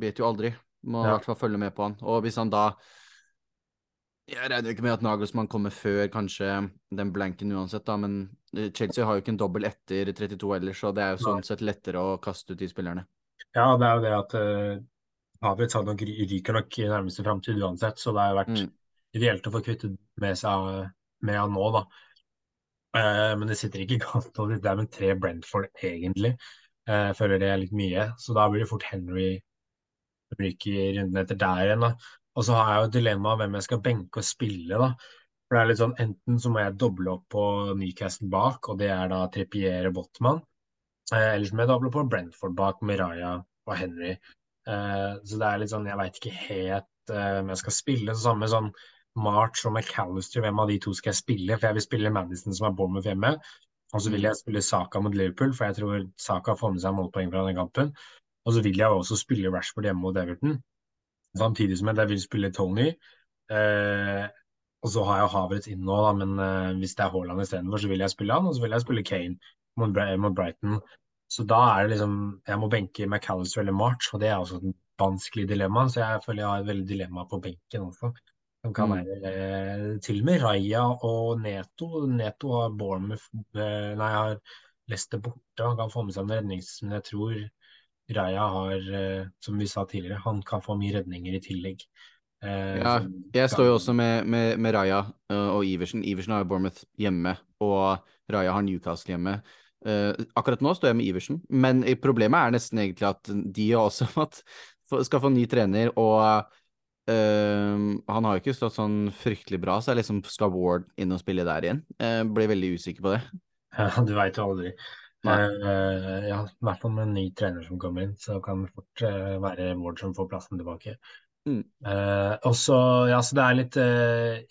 vet jo aldri. Må i hvert fall følge med på han. Og hvis han da jeg regner ikke med at Nagelsmann kommer før kanskje den blanken uansett, da, men eh, Chelsea har jo ikke en dobbel etter 32 ellers, så det er jo sånn sett lettere å kaste ut de spillerne. Ja, det er jo det at uh, Havertz nok, ryker nok i nærmeste framtid uansett, så det har vært mm. ideelt å få kvittet med seg med han nå, da. Uh, men det sitter ikke galt nå. Det er med tre Brentford, egentlig. Uh, føler det er litt mye, så da blir det fort Henry ryker runden etter der igjen. da. Og så har jeg jo et dilemma hvem jeg skal benke og spille, da. For det er litt sånn, Enten så må jeg doble opp på Newcastle bak, og det er da Trippier og Botman. Eh, eller så må jeg doble på Brentford bak med Raja og Henry. Eh, så det er litt sånn, jeg veit ikke helt eh, om jeg skal spille. Så samme sånn March og McAllister, hvem av de to skal jeg spille? For jeg vil spille Madison som er Bournemouth hjemme. Og så vil jeg spille Saka mot Liverpool, for jeg tror Saka får med seg målpoeng fra den kampen. Og så vil jeg også spille Rashford hjemme mot Everton. Samtidig som jeg vil spille Tony. Eh, og så har jeg Havertz inn nå, da, men eh, hvis det er Haaland istedenfor, så vil jeg spille han. Og så vil jeg spille Kane mot, mot, Brighton. Så da er det liksom Jeg må benke McAllister eller March, og det er også et vanskelig dilemma. Så jeg føler jeg har et veldig dilemma på benken også. Som kan mm. være mm. til og med Raja og Neto. Neto har Bournemouth eh, Nei, har Leicester borte. Han kan få med seg en rednings... Men jeg tror Raja har, eh, som vi sa tidligere, han kan få mye redninger i tillegg. Eh, ja, jeg står jo også med, med, med Raja og Iversen. Iversen har Bournemouth hjemme, og Raja har Newcastle hjemme. Akkurat nå står jeg med Iversen, men problemet er nesten egentlig at de også at skal få ny trener, og uh, han har jo ikke stått sånn fryktelig bra, så jeg liksom skal Ward inn og spille der igjen. Jeg blir veldig usikker på det. Ja, du veit jo aldri. Uh, ja, i hvert fall med en ny trener som kommer inn, så kan det fort uh, være Ward som får plassen tilbake. Mm. Uh, og så, ja, så det er litt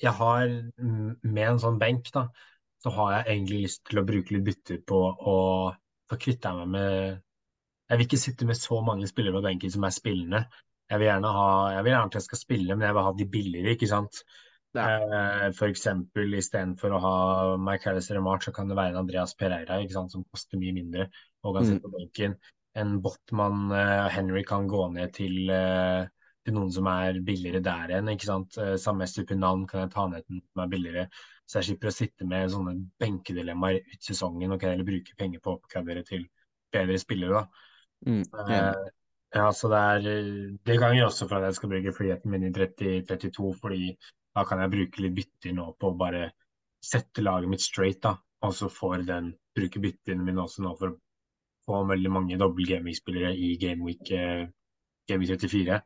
Jeg har med en sånn benk, da, så har jeg egentlig lyst til å bruke litt bytter på å få kvitte meg med Jeg vil ikke sitte med så mange spillere på benken som er spillende. Jeg vil gjerne ha Jeg vil gjerne at jeg skal spille, men jeg vil ha de billigere, ikke sant. Ja. Eh, F.eks. istedenfor å ha McAllister og March, så kan det være en Andreas Pereira ikke sant, som koster mye mindre og kan sitte mm. på benken. En Botman uh, Henry kan gå ned til, uh, til, noen som er billigere der igjen. ikke sant? Uh, samme type navn kan jeg ta ned til noen som er billigere. Så jeg slipper å sitte med sånne benkedilemmaer ut sesongen og kan heller bruke penger på å oppgradere til bedre spillere. da. Mm, ja, så det er Det ganger også for at jeg skal bruke friheten min i 30-32, fordi da kan jeg bruke litt bytter nå på å bare sette laget mitt straight, da. Og så får den bruke byttene mine også nå for å få veldig mange dobbel gameweek-spillere i gameweek, uh, gameweek 34.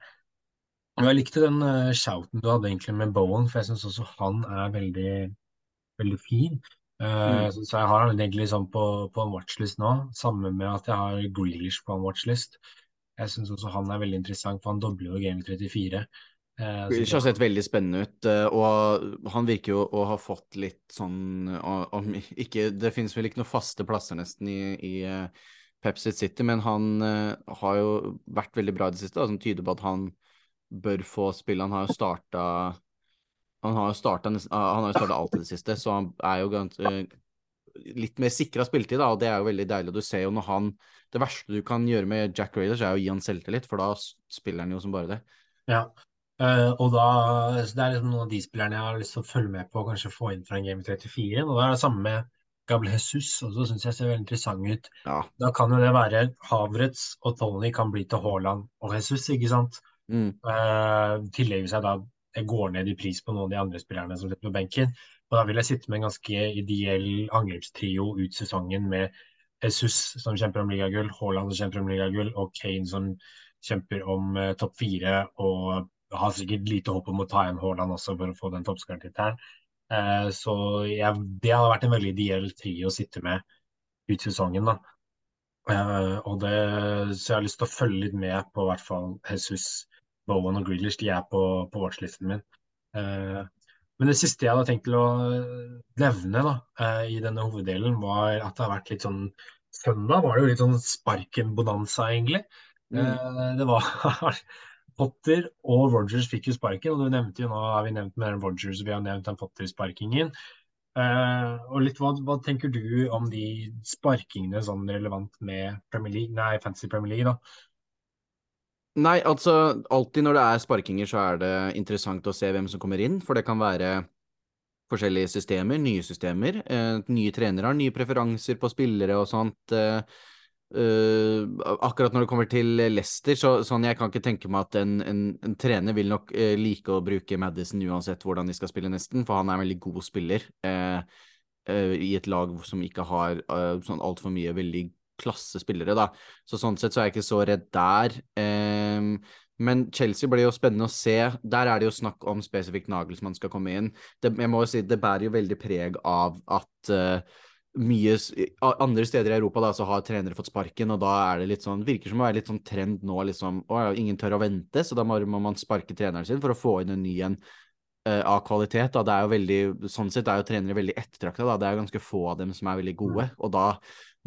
Og jeg likte den uh, shouten du hadde egentlig med Bowen, for jeg syns også han er veldig, veldig fin. Uh, mm. Så jeg har han egentlig sånn på, på, en watchlist nå, sammen med at jeg har Grealish på en watchlist. Jeg syns også han er veldig interessant, for han dobler jo Game 34. Det har sett veldig spennende ut, uh, og han virker jo å ha fått litt sånn om ikke, Det finnes vel ikke noen faste plasser nesten i, i Pepsi City, men han har jo vært veldig bra i det siste, da, som tyder på at han bør få spille. Han har jo starta han har jo starta alt i det siste, så han er jo eh, litt mer sikra spilletid, da, og det er jo veldig deilig. Du ser jo når han Det verste du kan gjøre med Jack Raiders, er å gi han selvtillit, for da spiller han jo som bare det. Ja, uh, og da Det er liksom noen av de spillerne jeg har lyst til å følge med på og kanskje få inn fra en Game 34. Og det er det samme med Gabriel Jesus, og så syns jeg ser veldig interessant ut. Ja. Da kan jo det være Havrets og Tony kan bli til Haaland og Jesus, ikke sant? Mm. Uh, tillegger seg da jeg går ned i pris på noen av de andre spillerne som sitter på benken. Og da vil jeg sitte med en ganske ideell angrepstrio ut sesongen med Jesus som kjemper om ligagull, Haaland som kjemper om ligagull, og Kane som kjemper om uh, topp fire. Og har sikkert lite håp om å ta igjen Haaland også for å få den toppskårertittelen. Uh, så jeg, det hadde vært en veldig ideell trio å sitte med ut sesongen. da. Uh, og det, så jeg har lyst til å følge litt med på hvert fall Jesus Bowen og Grealish de er på, på watchlisten min. Uh, men det siste jeg hadde tenkt til å nevne da, uh, i denne hoveddelen, var at det har vært litt sånn Søndag var det jo litt sånn sparken-bonanza, egentlig. Mm. Uh, det var Potter og Rogers fikk jo sparken, og du nevnte jo nå har vi nevnt med Rogers, vi har nevnt den Potter-sparkingen. Uh, og litt hva, hva, tenker du om de sparkingene sånn relevant med Premier League, nei, Fantasy Premier League? da? Nei, altså alltid når det er sparkinger, så er det interessant å se hvem som kommer inn, for det kan være forskjellige systemer, nye systemer. Eh, nye trenere har nye preferanser på spillere og sånt. Eh, eh, akkurat når det kommer til Leicester, så sånn jeg kan ikke tenke meg at en, en, en trener vil nok eh, like å bruke Madison uansett hvordan de skal spille, nesten, for han er en veldig god spiller eh, eh, i et lag som ikke har sånn altfor mye veldig klassespillere, da. Så sånn sett så er jeg ikke så redd der. Um, men Chelsea blir jo spennende å se. Der er det jo snakk om spesifikt Nagelsmann skal komme inn. Det, jeg må jo si, det bærer jo veldig preg av at uh, mye andre steder i Europa da, så har trenere fått sparken, og da er det litt sånn, virker som å være litt sånn trend nå, liksom. Å, ingen tør å vente, så da må, må man sparke treneren sin for å få inn en ny en uh, av kvalitet. Da. Det er jo veldig, sånn sett er jo trenere veldig ettertrakta. Det er jo ganske få av dem som er veldig gode. Mm. Og da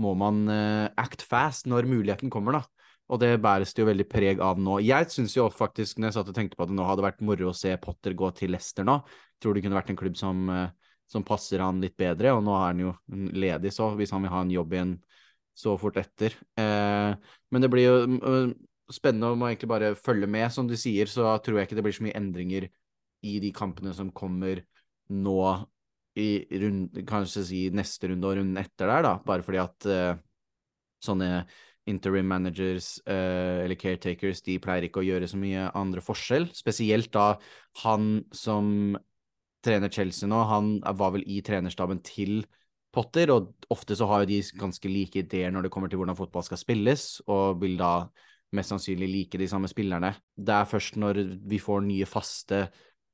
må man uh, act fast når muligheten kommer, da. Og det bæres det jo veldig preg av nå. Jeg syns jo faktisk, når jeg satt og tenkte på det nå, hadde vært moro å se Potter gå til Leicester nå. Tror det kunne vært en klubb som, uh, som passer han litt bedre, og nå er han jo ledig, så hvis han vil ha en jobb igjen så fort etter. Uh, men det blir jo spennende å egentlig bare følge med. Som du sier, så tror jeg ikke det blir så mye endringer i de kampene som kommer nå i rund, kanskje si neste runde og runden etter der, da, bare fordi at uh, sånne interim managers uh, eller caretakers, de pleier ikke å gjøre så mye andre forskjell. Spesielt da han som trener Chelsea nå, han var vel i trenerstaben til Potter, og ofte så har jo de ganske like ideer når det kommer til hvordan fotball skal spilles, og vil da mest sannsynlig like de samme spillerne. Det er først når vi får nye faste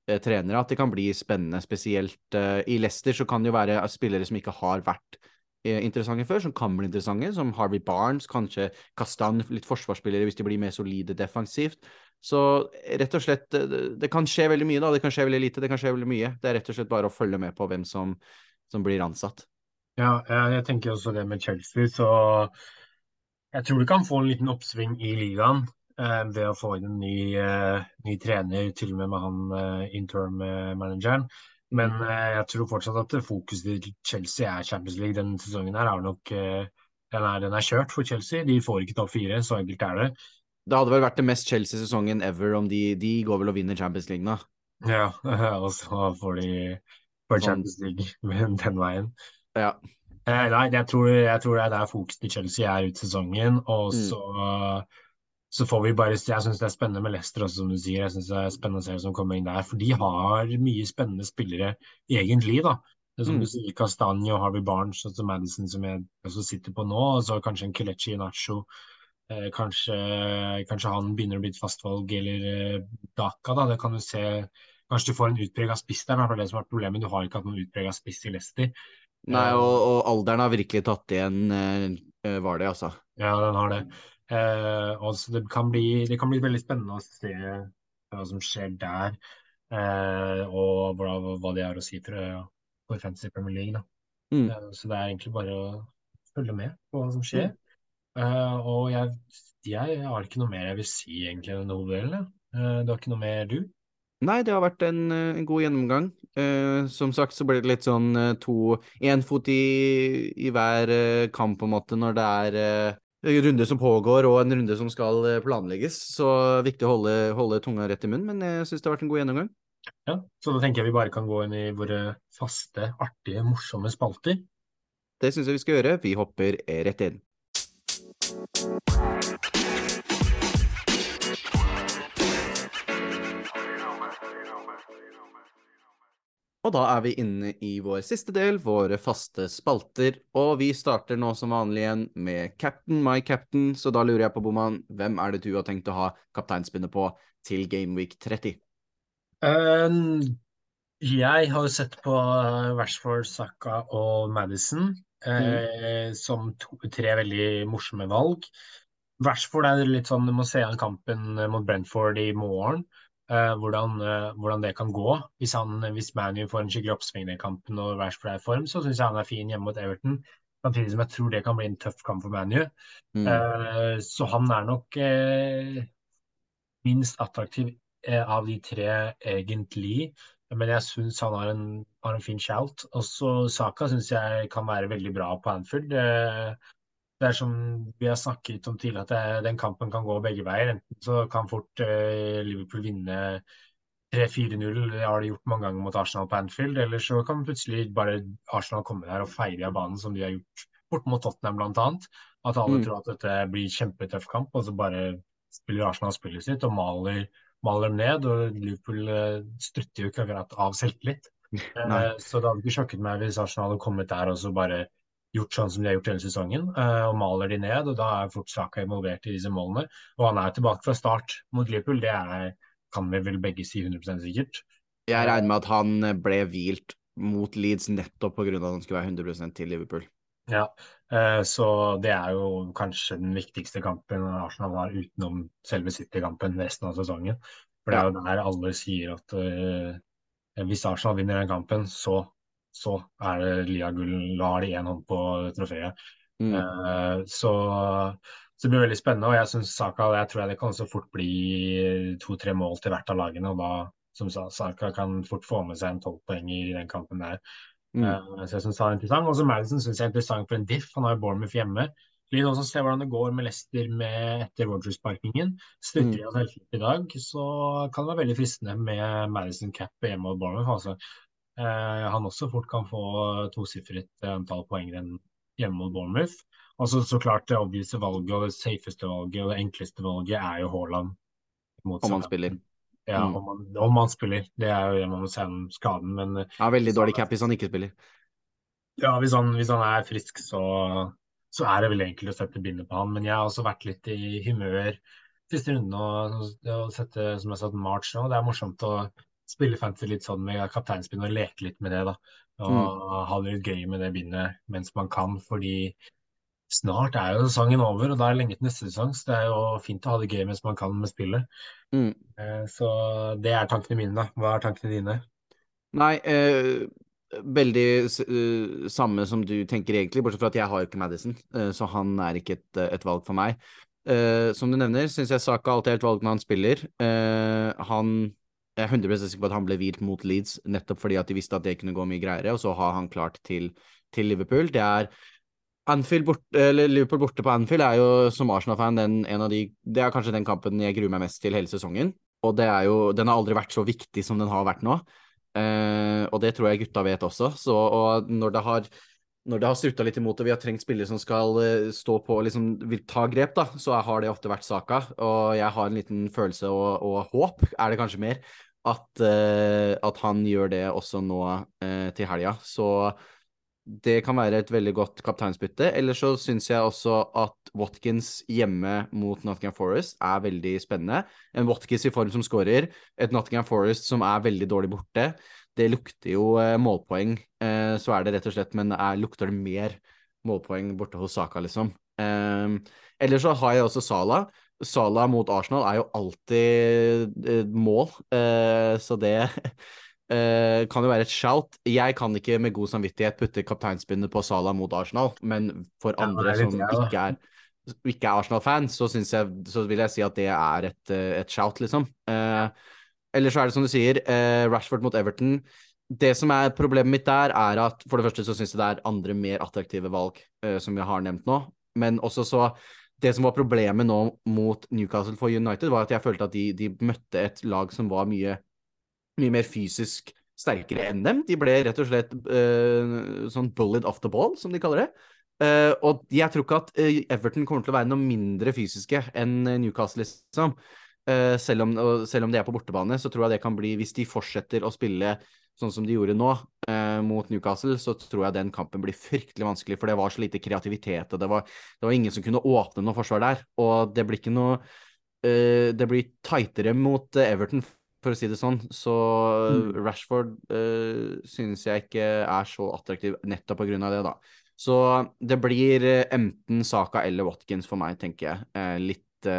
trenere at det kan bli spennende. Spesielt uh, i Leicester så kan det jo være spillere som ikke har vært uh, interessante før, som kan bli interessante, som Harvey Barnes, kanskje Kastan, litt forsvarsspillere hvis de blir mer solide defensivt. Så rett og slett, det, kan skje veldig mye, da. Det kan skje veldig lite, det kan skje veldig mye. Det er rett og slett bare å følge med på hvem som, som blir ansatt. Ja, jeg tenker også det med Chelsea, så jeg tror du kan få en liten oppsving i ligaen eh, ved å få inn en ny, eh, ny, trener, til og med med han eh, interim-manageren. Men mm. eh, jeg tror fortsatt at fokuset til Chelsea er Champions League. Denne sesongen her er nok eh, den er, den er, kjørt for Chelsea. De får ikke topp fire, så enkelt er det. Det hadde vel vært det mest Chelsea-sesongen ever om de, de, går vel og vinner Champions League nå. Ja, og så får de får sånn. Champions League den veien. Ja. Eh, nei, jeg tror, jeg tror, det er der fokuset til Chelsea er ut sesongen. Og mm. så mm så får vi bare Jeg syns det er spennende med Leicester også, som du sier. Jeg synes det er spennende å se hvem som kommer inn der. For de har mye spennende spillere, egentlig, da. Det er som Mm. du sier, Castagne og Harvey Barnes og så Madison, som jeg også sitter på nå. Og så kanskje en Kelechi Nacho. Eh, kanskje, kanskje han begynner å bli et fastvalg, eller eh, Daka, da. Det kan du se. Kanskje du får en utprega spiss der, det er det som er problemet. Du har ikke hatt noen utprega spiss i Leicester. Nei, Eh, og, og alderen har virkelig tatt igjen, eh, eh, var det, altså. Ja, den har det. Eh, så det kan bli, det kan bli veldig spennende å se hva som skjer der, eh, og hva, hva det har å si for, for Fantasy Premier League. Mm. Eh, så det er egentlig bare å følge med på hva som skjer. Eh, og jeg, jeg har ikke noe mer jeg vil si egentlig enn hoveddelen. Uh, du har ikke noe mer, du? Nei, det har vært en, eh, en god gjennomgang. Eh, som sagt så blir det litt sånn eh, to Én fot i, i hver eh, kamp, på en måte, når det er eh, runde som pågår og en runde som skal eh, planlegges. Så viktig å holde, holde tunga rett i munnen, men jeg syns det har vært en god gjennomgang. Ja, så da tenker jeg vi bare kan gå inn i våre faste, artige, morsomme spalter. Det syns jeg vi skal gjøre. Vi hopper rett inn. Og da er vi inne i vår siste del, våre faste spalter. Og vi starter nå som vanlig igjen med Captain my captain. Så da lurer jeg på, Boman, hvem er det du har tenkt å ha kapteinspinnet på til Gameweek 30? Um, jeg har jo sett på uh, Rashford, Saka og Madison eh, som to, tre veldig morsomme valg. Rashford er litt sånn, du må se an kampen mot Brentford i morgen. Eh, hvordan, eh, hvordan det kan gå. Hvis, han, hvis Manu får en skikkelig oppsving i kampen og Rashford er i form, så syns jeg han er fin hjemme mot Everton. Samtidig som jeg tror det kan bli en tøff kamp for Manu. Mm. Eh, så han er nok eh, minst attraktiv eh, av de tre, egentlig. Men jeg syns han har en, har en fin shout. Også Saka syns jeg kan være veldig bra på Anfield. Det er som vi har snakket om tidligere, at det, den kampen kan gå begge veier. Enten så kan fort eh, Liverpool vinne 3-4-0, det har de gjort mange ganger mot Arsenal på Anfield. Eller så kan plutselig bare Arsenal komme der og feire av banen, som de har gjort bort mot Tottenham bl.a. At alle Mm. tror at dette blir kjempetøff kamp, og så bare spiller Arsenal spillet sitt og maler, maler dem ned. Og Liverpool eh, strutter jo ikke akkurat av selvtillit. Eh, så det hadde ikke sjokket meg hvis Arsenal hadde kommet der og så bare gjort sånn som de har gjort hele sesongen, eh, og maler de ned. og Da er fort Saka involvert i disse målene. Og han er tilbake fra start mot Liverpool, det er, kan vi vel begge si 100 sikkert. Jeg regner med at han eh, ble hvilt mot Leeds nettopp pga. at han skulle være 100% til Liverpool. Ja, eh, så det er jo kanskje den viktigste kampen Arsenal har utenom selve City-kampen resten av sesongen. For det er jo der alle sier at hvis Arsenal vinner den kampen, så, så er det liagull. Da har de én hånd på trofeet. Mm. Uh, så, så det blir veldig spennende. Og jeg syns Saka jeg tror det kan så fort bli to-tre mål til hvert av lagene. Og da, som sa, Saka kan fort få med seg en tolvpoenger i den kampen der. Mm. Uh, så jeg synes han er interessant. Og så Madison syns jeg er interessant for en diff. Han har jo Bournemouth hjemme. Litt også se hvordan det går med Leicester med etter Rogers-sparkingen. Støtter Mm. oss helt i dag, så kan det være veldig fristende med Madison Cap hjemme mot Bournemouth. Altså. Eh, han også fort kan få tosifret antall poeng enn hjemme mot Bournemouth. Og så så klart det obvise valget og det safeste valget og det enkleste valget er jo Haaland. Om han spiller. Ja, Mm. om han, om han spiller. Det er jo det man må se om skaden, men Ja, veldig dårlig cap hvis han ikke spiller. ja, hvis han, hvis han er frisk, så, så er det veldig enkelt å sette bindet på han. Men jeg har også vært litt i humør siste runden og, og sette, som jeg sa, March nå. Det er morsomt å spille fantasy litt sånn med kapteinspinn og leke litt med det, da. Og ha det litt gøy med det bindet mens man kan, fordi snart er jo sesongen over, og da er det lenge til neste sesong. Så det er jo fint å ha det gøy mens man kan med spillet. Mm. Eh, Så det er tankene mine, da. Hva er tankene dine? Nei, eh, veldig eh, samme som du tenker egentlig, bortsett fra at jeg har ikke Madison, eh, så han er ikke et, et valg for meg. Eh, som du nevner, syns jeg Saka alltid er et valg når han spiller. Eh, han jeg er 100 sikker på at han ble hvilt mot Leeds nettopp fordi at de visste at det kunne gå mye greiere, og så har han klart til, til Liverpool. Det er bort, Liverpool borte på Anfield er jo som Arsenal-fan de Det er kanskje den kampen jeg gruer meg mest til hele sesongen. Og det er jo Den har aldri vært så viktig som den har vært nå. Eh, og det tror jeg gutta vet også. Så, og når det har når det har strutta litt imot og vi har trengt spillere som skal uh, stå på og liksom vil ta grep, da, så har det ofte vært saka. Og jeg har en liten følelse og, og håp, er det kanskje mer, at, uh, at han gjør det også nå uh, til helga. Så det kan være et veldig godt kapteinsbytte. Eller så syns jeg også at Watkins hjemme mot Nottingham Forest er veldig spennende. En Watkins i form som skårer, et Nottingham Forest som er veldig dårlig borte det lukter jo eh, målpoeng, eh, så er det rett og slett Men er, lukter det mer målpoeng borte hos Saka, liksom? Eh, eller så har jeg også Sala. Sala mot Arsenal er jo alltid eh, mål, så det kan jo være et shout. Jeg kan ikke med god samvittighet putte kapteinspinnet på Sala mot Arsenal, men for andre som ikke er ikke er Arsenal-fan, så, så, vil jeg si at det er et, et shout, liksom. Eh, eller så er det som du sier, eh, Rashford mot Everton. Det som er problemet mitt der, er at for det første så syns jeg det er andre mer attraktive valg, eh, som vi har nevnt nå. Men også så Det som var problemet nå mot Newcastle for United, var at jeg følte at de, de møtte et lag som var mye, mye mer fysisk sterkere enn dem. De ble rett og slett eh, sånn bullied off the ball, som de kaller det. Uh, og jeg tror ikke at uh, Everton kommer til å være noe mindre fysiske enn Newcastle, liksom. Uh, selv, om, selv, om, de er på bortebane, så tror jeg det kan bli Hvis de fortsetter å spille sånn som de gjorde nå, uh, mot Newcastle, så tror jeg den kampen blir fryktelig vanskelig, for det var så lite kreativitet, og det var, det var ingen som kunne åpne noe forsvar der. Og det blir ikke noe uh, Det blir tightere mot Everton, for å si det sånn. Så mm. Rashford uh, synes jeg ikke er så attraktiv nettopp på grunn av det, da. Så det blir enten Saka eller Watkins for meg, tenker jeg. litt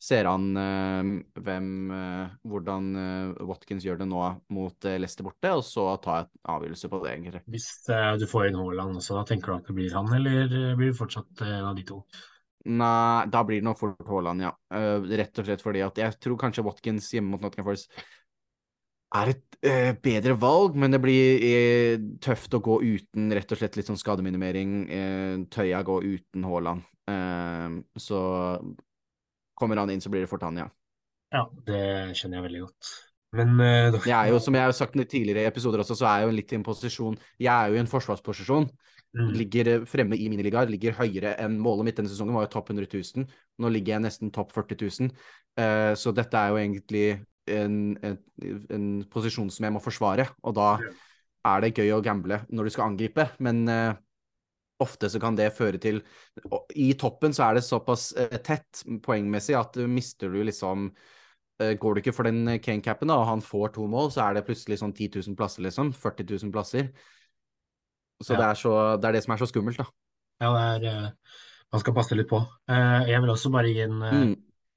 ser an uh, hvem, uh, hvordan uh, Watkins gjør det nå mot Leicester borte, og så ta et avgjørelse på det, egentlig. Hvis du får inn Haaland også, da tenker du at det blir han, eller blir det fortsatt en av de to? Nei, da blir det nok fort Haaland, ja. rett og slett fordi at jeg tror kanskje Watkins hjemme mot Nottingham Forest er et bedre valg, men det blir tøft å gå uten rett og slett litt sånn skademinimering. Tøya gå uten Haaland. så kommer han inn, så blir det fort han, ja. Ja, det skjønner jeg veldig godt. Men uh, Jeg er jo, som jeg har sagt i tidligere episoder også, så er jeg jo litt i en posisjon Jeg er jo i en forsvarsposisjon. Mm. Ligger eh, fremme i miniligaer, ligger høyere enn målet mitt denne sesongen var jo topp 100 000. Nå ligger jeg nesten topp 40 000. Uh, så dette er jo egentlig en, en, en, posisjon som jeg må forsvare, og da er det gøy å gamble når du skal angripe, men uh, ofte så kan det føre til I toppen så er det såpass eh, tett poengmessig at du mister du liksom eh, Går du ikke for den Kane-capen og han får to mål, så er det plutselig sånn 10 000 plasser, liksom. 40 000 plasser. Så, ja. det, er så det, er det som er så skummelt, da. Ja, det er eh, Man skal passe litt på. Jeg vil også bare gi en, mm.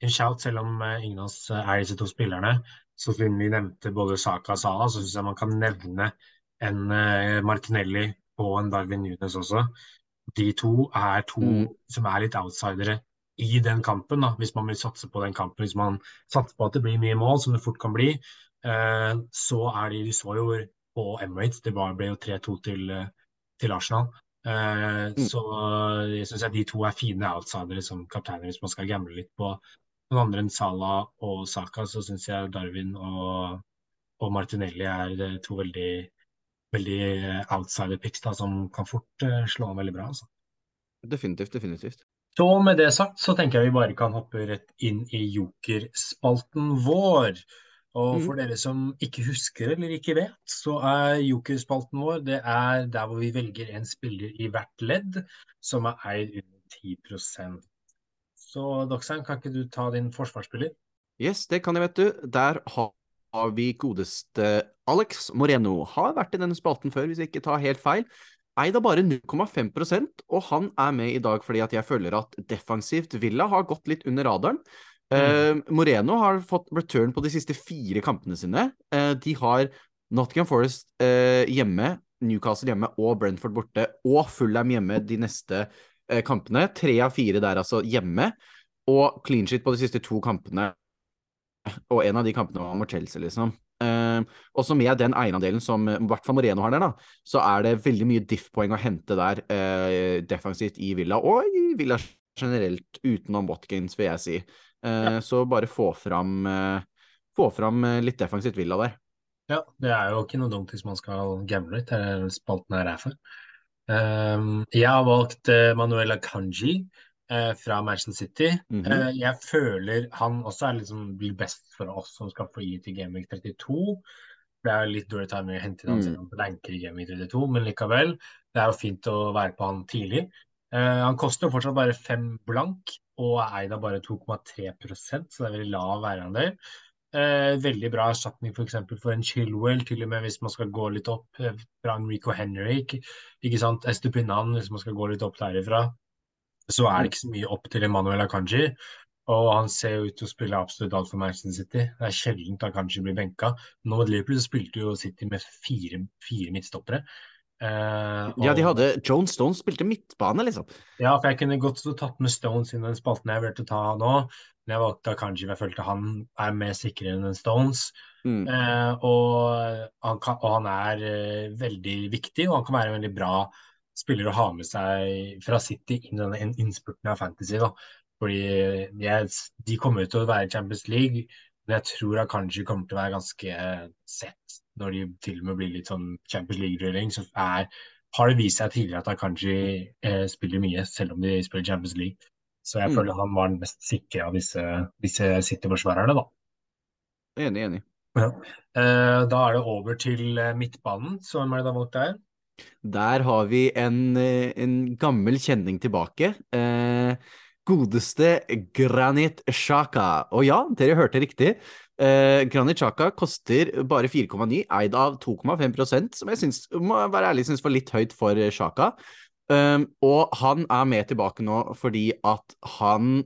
en shout, selv om ingen av oss er disse to spillerne. Så siden vi nevnte både Saka og Salah, så syns jeg man kan nevne en Martinelli og en Darwin Nunes også. De to er to mm. som er litt outsidere i den kampen, da, hvis man vil satse på den kampen. Hvis man satser på at det blir mye mål, som det fort kan bli, eh, så er de Vi så jo på Emirates, det bare ble jo 3-2 til, til, Arsenal. Eh, mm. Så jeg syns de to er fine outsidere som kapteiner hvis man skal gamble litt på noen andre enn Salah og Saka. Så syns jeg Darwin og, og Martinelli er eh, to veldig veldig eh, outsider picks da, som kan fort uh, slå an veldig bra. Altså. Definitivt, definitivt. Så med det sagt, så tenker jeg vi bare kan hoppe rett inn i jokerspalten vår. Og mm. for dere som ikke husker eller ikke vet, så er jokerspalten vår det er der hvor vi velger en spiller i hvert ledd som er eid under 10% Så Doxheim, kan ikke du ta din forsvarsspiller? Yes, det kan jeg, vet du. Der har har vi godeste Alex Moreno. Har vært i denne spalten før, hvis jeg ikke tar helt feil. Eid av bare 0,5% og han er med i dag fordi at jeg føler at defensivt Villa har gått litt under radaren. Mm. Uh, Moreno har fått return på de siste fire kampene sine. Uh, de har Nottingham Forest uh, hjemme, Newcastle hjemme og Brentford borte, og Fulham hjemme de neste kampene. Tre av fire der altså hjemme, og clean shit på de siste to kampene og en av de kampene var mot Chelsea, liksom. Uh, også med den eierandelen som i hvert fall Moreno har der, da, så er det veldig mye diff-poeng å hente der uh, defensivt i Villa, og i Villa generelt, utenom Watkins, vil jeg si. Uh, ja. Så bare få fram, få fram litt defensivt Villa der. Ja, det er jo ikke noe dumt hvis man skal gamble litt. Det er spalten her er for. Um, jeg har valgt Manuel Akanji fra Manchester City. Mm -hmm. jeg føler han også er liksom, blir best for oss som skal få gi til Gameweek 32. Det er litt dårlig timing å hente han siden om han blanker i Gameweek 32, men likevel. Det er jo fint å være på han tidlig. han koster jo fortsatt bare fem blank og er eid av bare 2,3% så det er veldig lav eierandel. Eh, veldig bra erstatning f.eks. For, for en Chilwell, til og med hvis man skal gå litt opp eh, fra Enrico Henrik. Ikke sant? Estupinan, hvis man skal gå litt opp derifra. Så er det ikke så mye opp til Emanuel Akanji. Og han ser jo ut til å spille absolutt alt for Manchester City. Det er sjelden Akanji blir benka. Nå mot Liverpool så spilte jo City med fire, fire midtstoppere. Uh, ja, de hadde Joan Stones spilte midtbane, liksom. Ja, for jeg kunne godt tatt med Stones inn i den spalten jeg vurderte å ta nå. Men jeg valgte kanskje jeg følte han er mer sikrere enn Stones. Mm. Uh, og, han kan, og, han er uh, veldig viktig, og han kan være en veldig bra spiller å ha med seg fra City inn i denne innspurten av Fantasy. da. Fordi yes, De kommer til å være i Champions League, men jeg tror kanskje kommer til å være ganske sett når de til og med blir litt sånn Champions League-drilling, så er, har det vist seg tidligere at Akanji eh, spiller mye, selv om de spiller Champions League. Så jeg mm. føler han var den mest sikre av disse, disse City-forsvarerne, da. Enig, enig. Ja. Eh, da er det over til eh, midtbanen. Så hvem er det da valgt der? Der har vi en, eh, en gammel kjenning tilbake. Eh, godeste Granit Xhaka. Og ja, dere hørte riktig. Eh, Granit Xhaka koster bare 4,9, eid av 2,5% som jeg synes, må være ærlig syns var litt høyt for Xhaka. Eh, og han er med tilbake nå fordi at han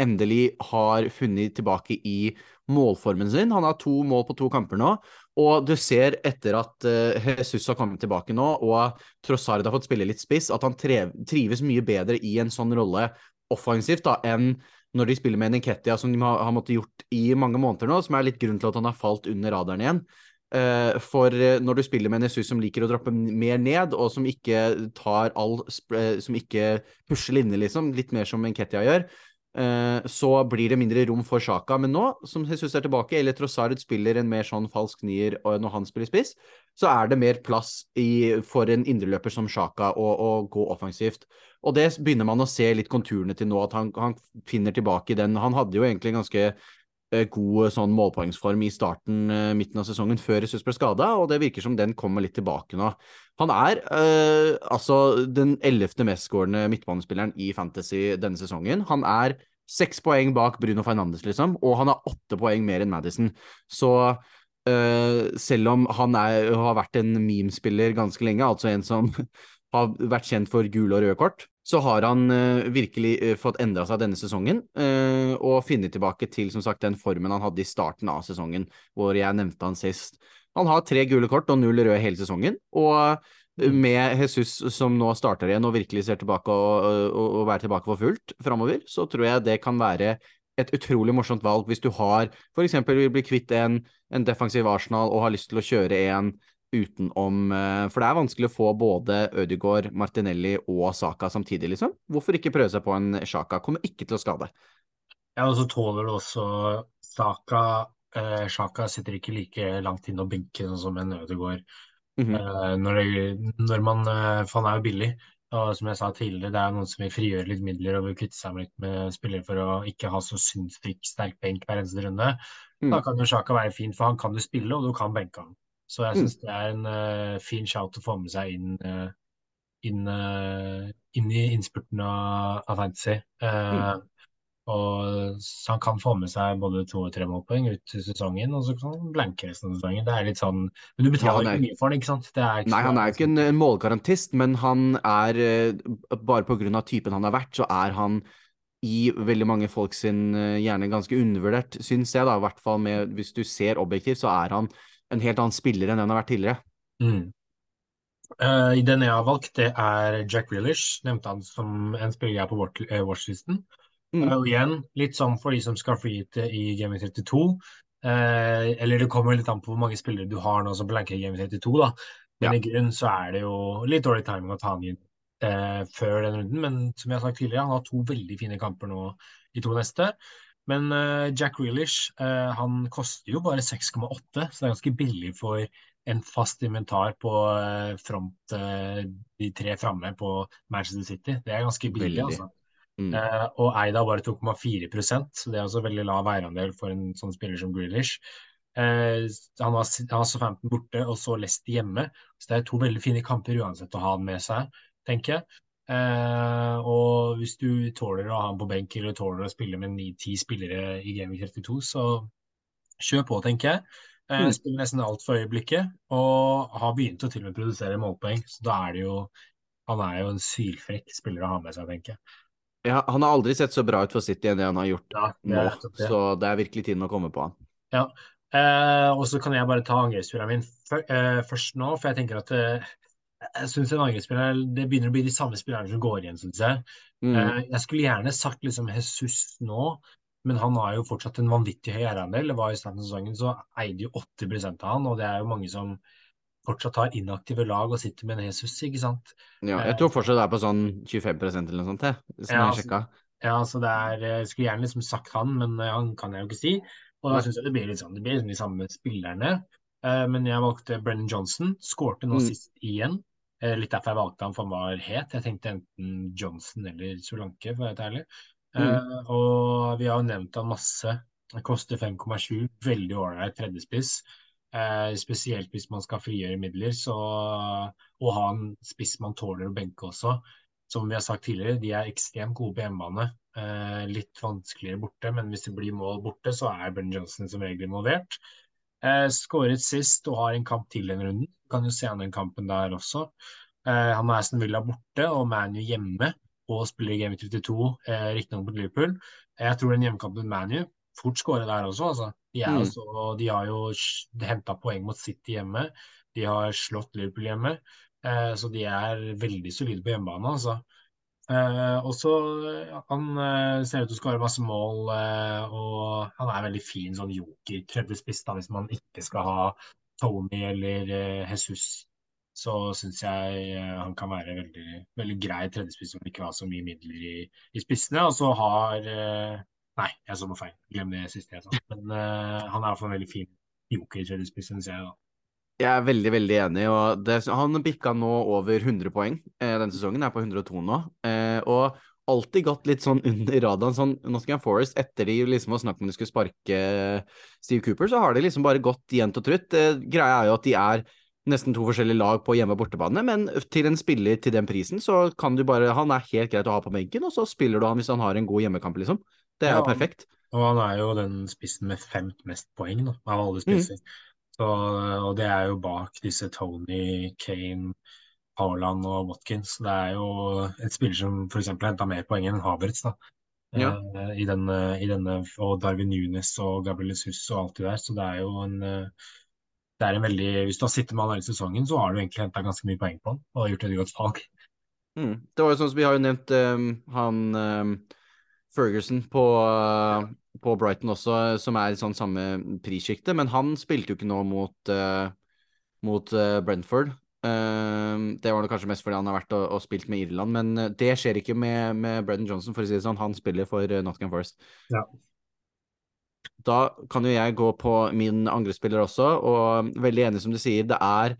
endelig har funnet tilbake i målformen sin. Han har to mål på to kamper nå, og du ser etter at uh, Jesus har kommet tilbake nå, og Trossard har fått spille litt spiss, at han trives mye bedre i en sånn rolle offensivt da, enn når de spiller med Niketia, som de har, har måttet gjort i mange måneder nå, som er litt grunn til at han har falt under radaren igjen. Uh, for uh, når du spiller med en Jesus som liker å droppe mer ned, og som ikke tar all Som ikke pusher linjer, liksom, litt mer som Nketia gjør, så blir det mindre rom for Sjaka. Men nå, som Jesus er tilbake, eller Trossard spiller en mer sånn falsk nier når han spiller spiss, så er det mer plass i, for en indreløper som Sjaka å, å gå offensivt. Og det begynner man å se litt konturene til nå, at han, han finner tilbake i den. Han hadde jo egentlig en ganske god sånn målpoengsform i starten, uh, midten av sesongen, før Jesus ble skada, og det virker som den kommer litt tilbake nå. Han er øh, altså den ellevte mestskårende midtbanespilleren i Fantasy denne sesongen. Han er seks poeng bak Bruno Fernandes, liksom, og han har åtte poeng mer enn Madison. Så selv om han er, har vært en memespiller ganske lenge, altså en som har vært kjent for gule og røde kort, så har han uh, virkelig uh, fått endra seg denne sesongen uh, og funnet tilbake til som sagt den formen han hadde i starten av sesongen, hvor jeg nevnte han sist. Han har tre gule kort og null røde hele sesongen, og mm. med Jesus som nå starter igjen og virkelig ser tilbake og, og, og være tilbake for fullt framover, så tror jeg det kan være et utrolig morsomt valg hvis du har f.eks. vil bli kvitt en, en defensiv Arsenal og har lyst til å kjøre en utenom eh, For det er vanskelig å få både Ødegaard, Martinelli og Saka samtidig, liksom. Hvorfor ikke prøve seg på en Sjaka? Kommer ikke til å skade. Ja, og så tåler du også Saka eh, Sjaka sitter ikke like langt inne og benker sånn som en Ødegaard. Mm -hmm. eh, når, det, når, man eh, For han er jo billig. Og som jeg sa tidligere, det er noen som vil frigjøre litt midler og vil kvitte seg litt med spillere for å ikke ha så sinnssykt sterk benk hver eneste runde. Mm. Da kan jo Sjaka være fin, for han kan du spille, og du kan benke han. Så jeg syns mm. det er en uh, fin shout å få med seg inn, uh, inn, uh, inn i innspurten av, av fantasy. Mm. Og så han kan få med seg både to og tre målpoeng ut i sesongen, og så kan han blanke resten av sesongen. Det er litt sånn Men du betaler ja, ikke mye for det, ikke sant? Ikke nei, han er jo ikke en, en, målgarantist, men han er Bare på grunn av typen han har vært, så er han i veldig mange folk sin gjerne ganske undervurdert, syns jeg, da. I hvert fall med Hvis du ser objektivt, så er han en helt annen spiller enn den har vært tidligere. Mm. Uh, den jeg har valgt, det er Jack Reelish. Nevnte han som en spiller jeg er på uh, watchlisten. Mm. Uh, igjen, litt sånn for de som skal freehite i Game 32. Uh, eller det kommer litt an på hvor mange spillere du har nå som blanker i Game 32, da. Men ja. i grunn så er det jo litt dårlig timing å ta han inn før den runden. Men som jeg har sagt tidligere, han har to veldig fine kamper nå i to neste. Men uh, Jack Grealish uh, han koster jo bare 6,8, så det er ganske billig for en fast inventar på uh, front, de tre framme på Manchester City. Det er ganske billig, billig. altså. Mm. og Eida bare 2,4 så det er også veldig lav eierandel for en sånn spiller som Grealish. han har, han har 15 borte og så Leicester hjemme, så det er to veldig fine kamper uansett å ha han med seg, tenker jeg. Uh, og hvis du tåler å ha ham på benk eller tåler å spille med ni-ti spillere i Gaming 32, så kjør på, tenker jeg. Eh, mm. Spiller nesten alt for øyeblikket og har begynt å til og med produsere målpoeng. Så da er det jo Han er jo en sylfrekk spiller å ha med seg, tenker jeg. Ja, han har aldri sett så bra ut for City enn det han har gjort ja, nå, det. så det er virkelig tiden å komme på han. Ja, eh, og så kan jeg bare ta angrepsspilleren min først nå, for jeg tenker at jeg syns en angrepsspiller Det begynner å bli de samme spillerne som går igjen, syns jeg. Mm. Uh, jeg skulle gjerne sagt liksom Jesus nå, men han har jo fortsatt en vanvittig høy eierandel. Det var i starten av sesongen så eide jo 80 av han, og det er jo mange som fortsatt har inaktive lag og sitter med en Jesus, ikke sant. Ja, jeg tror fortsatt det er på sånn 25% eller noe sånt, jeg, som ja, jeg sjekka. Ja, så det er Jeg skulle gjerne liksom sagt han, men eh, han kan jeg jo ikke si. Og da syns jeg det blir litt sånn, det blir liksom de samme spillerne. Men jeg valgte Brennan Johnson. Skårte nå mm. sist igjen. Eh, litt derfor jeg valgte han, for han var het. Jeg tenkte enten Johnson eller Solanke, for å være ærlig. Mm. Uh, og vi har jo nevnt han masse. Det koster 5,7. Veldig ålreit tredjespiss. Uh, spesielt hvis man skal frigjøre midler. Så å ha en spiss man tåler å benke også. Som vi har sagt tidligere, de er ekstremt gode på hjemmebane. Uh, litt vanskeligere borte, men hvis det blir mål borte, så er Ben Johnson som regel involvert. Uh, skåret sist og har en kamp til den runden. Kan jo se an den kampen der også. Eh, han er Aston Villa borte og ManU hjemme og spiller i Game 32, eh, riktignok mot Liverpool. Jeg tror den hjemmekampen ManU fort skårer der også. Altså. De, mm. også, de, har jo henta poeng mot City hjemme. De har slått Liverpool hjemme. Eh, så de er veldig solide på hjemmebane. Altså. Eh, og så Han uh, ser ut til å skåre masse mål, uh, og han er veldig fin sånn joker, tredje da, hvis man ikke skal ha Tony eller eh, Jesus, så syns jeg eh, han kan være veldig, veldig grei tredjespiss om ikke har så mye midler i, i spissene. Og så har eh, Nei, jeg så noe feil. Glem det siste jeg sa. Men uh, han er iallfall en veldig fin joker tredjespiss, syns jeg. da. Jeg er veldig veldig enig. og det, Han bikka nå over 100 poeng eh, denne sesongen, er på 102 nå. Eh, og alltid gått litt sånn under radaren. sånn Nottingham Forest, etter de liksom var snakk om de skulle sparke Steve Cooper, så har de liksom bare gått jevnt og trutt. Eh, greia er jo at de er nesten to forskjellige lag på hjemme- og bortebane, men til en spiller til den prisen, så kan du bare Han er helt greit å ha på benken, og så spiller du han hvis han har en god hjemmekamp, liksom. Det er ja, perfekt. Og han er jo den spissen med femt mest poeng da, av alle spisser. Mm. Så, og det er jo bak disse Tony, Kane Haaland og Watkins. Det er jo et spiller som f.eks. henta mer poeng enn Havertz. da. Ja. Uh, i, denne, i, denne, og Darwin Nunes og Gabriel Sus og alt det der. Så det er jo en uh, det er en veldig, Hvis du har sittet med han hele sesongen, så har du egentlig henta ganske mye poeng på han og gjort et godt valg. Mm. Det var jo sånn som Vi har jo nevnt um, han um, Ferguson på, uh, på, Brighton også, som er i sånn samme prissjikte, men han spilte jo ikke nå mot, uh, mot Brentford. Uh, det var det kanskje mest fordi han har vært og, og spilt med Irland, men uh, det skjer ikke med, med Brendan Johnson, for å si det sånn. Han spiller for uh, Nottingham Forest. Ja. Da kan jo jeg gå på min angrespiller også, og veldig enig som du sier, det er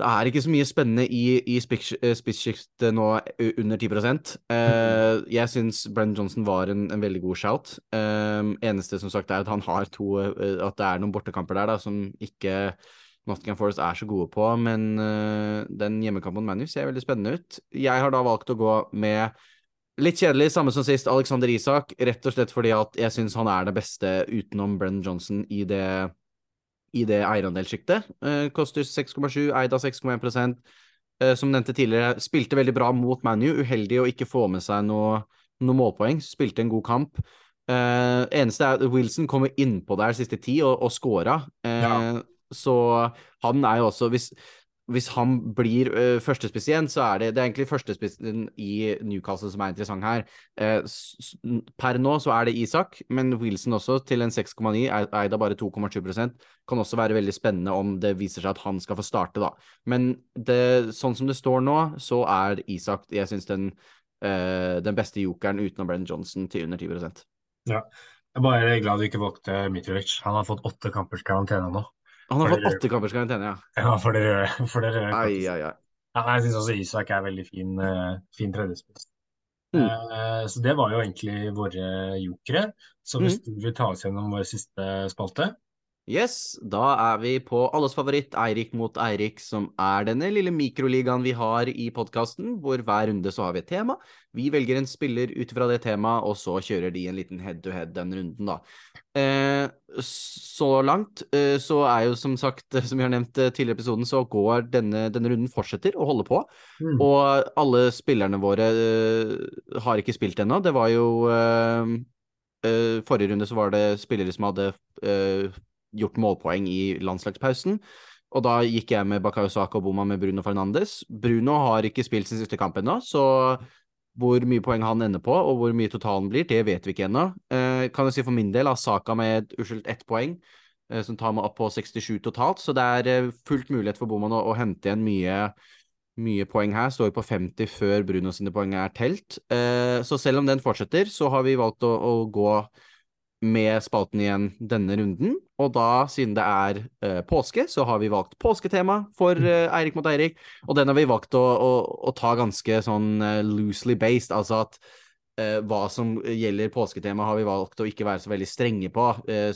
det er ikke så mye spennende i, i spisssjiktet nå under 10 uh, Jeg syns Brennan Johnson var en, en, veldig god shout. Uh, eneste som sagt er at han har to At det er noen bortekamper der da, som ikke Nottingham Forest er så gode på, men uh, den hjemmekampen mot Manu ser veldig spennende ut. Jeg har da valgt å gå med litt kjedelig, samme som sist, Alexander Isak, rett og slett fordi at jeg syns han er det beste utenom Brennan Johnson i det, i det eierandelssjiktet. Uh, koster 6,7, eid av 6,1 uh, Som nevnte tidligere, spilte veldig bra mot ManU. Uheldig å ikke få med seg noe, noe målpoeng. Spilte en god kamp. Uh, eneste er at Wilson kommer innpå der siste ti og, og scora. Uh, ja. Så han er jo også Hvis, hvis han blir uh, førstespiss igjen, så er det, det er egentlig førstespissen i Newcastle som er interessant her. Uh, per nå så er det Isak, men Wilson også til en 6,9, eid av bare 2,7% kan også være veldig spennende om det viser seg at han skal få starte, da. Men det, sånn som det står nå, så er Isak jeg synes den, uh, den beste jokeren utenom Brennan Johnson til under 10 Ja, Jeg er bare glad du ikke valgte Mitrovic. Han har fått åtte kampers karantene nå. Han har fått åtte kampers karantene, ja. Ja, for det røde. For det røde Ai, ai, ai. Ja, jeg syns også Isak er veldig fin, eh, fin tredjespiss. Mm. Uh, så det var jo egentlig våre jokere. Så hvis du vil ta oss gjennom vår siste spalte Yes, da er vi på alles favoritt Eirik mot Eirik, som er denne lille mikroligaen vi har i podkasten, hvor hver runde så har vi et tema. Vi velger en spiller ut fra det temaet, og så kjører de en liten head-to-head den runden, da. Eh, så langt eh, så er jo som sagt, som vi har nevnt eh, tidligere i episoden, så går denne, denne runden fortsetter å holde på. Mm. Og alle spillerne våre eh, har ikke spilt ennå. Det var jo eh, eh, Forrige runde så var det spillere som hadde eh, gjort målpoeng i landslagspausen. Og da gikk jeg med Bakayo Saka og Boma med Bruno Fernandes. Bruno har ikke spilt sin siste kamp ennå, så hvor mye poeng han ender på, og hvor mye totalen blir, det vet vi ikke ennå. Eh, kan jeg si for min del, har Saka med uskyldt ett poeng, eh, som tar meg opp på 67 totalt. Så det er eh, fullt mulighet for Boman å, å hente igjen mye, mye poeng her. Står på 50 før Bruno sine poeng er telt. Eh, så selv om den fortsetter, så har vi valgt å, å gå med spalten igjen denne runden. Og da, siden det er uh, påske, så har vi valgt påsketema for uh, Eirik mot Eirik. Og den har vi valgt å, å, å ta ganske sånn uh, loosely based, altså at hva som gjelder påsketema, har vi valgt å ikke være så veldig strenge på.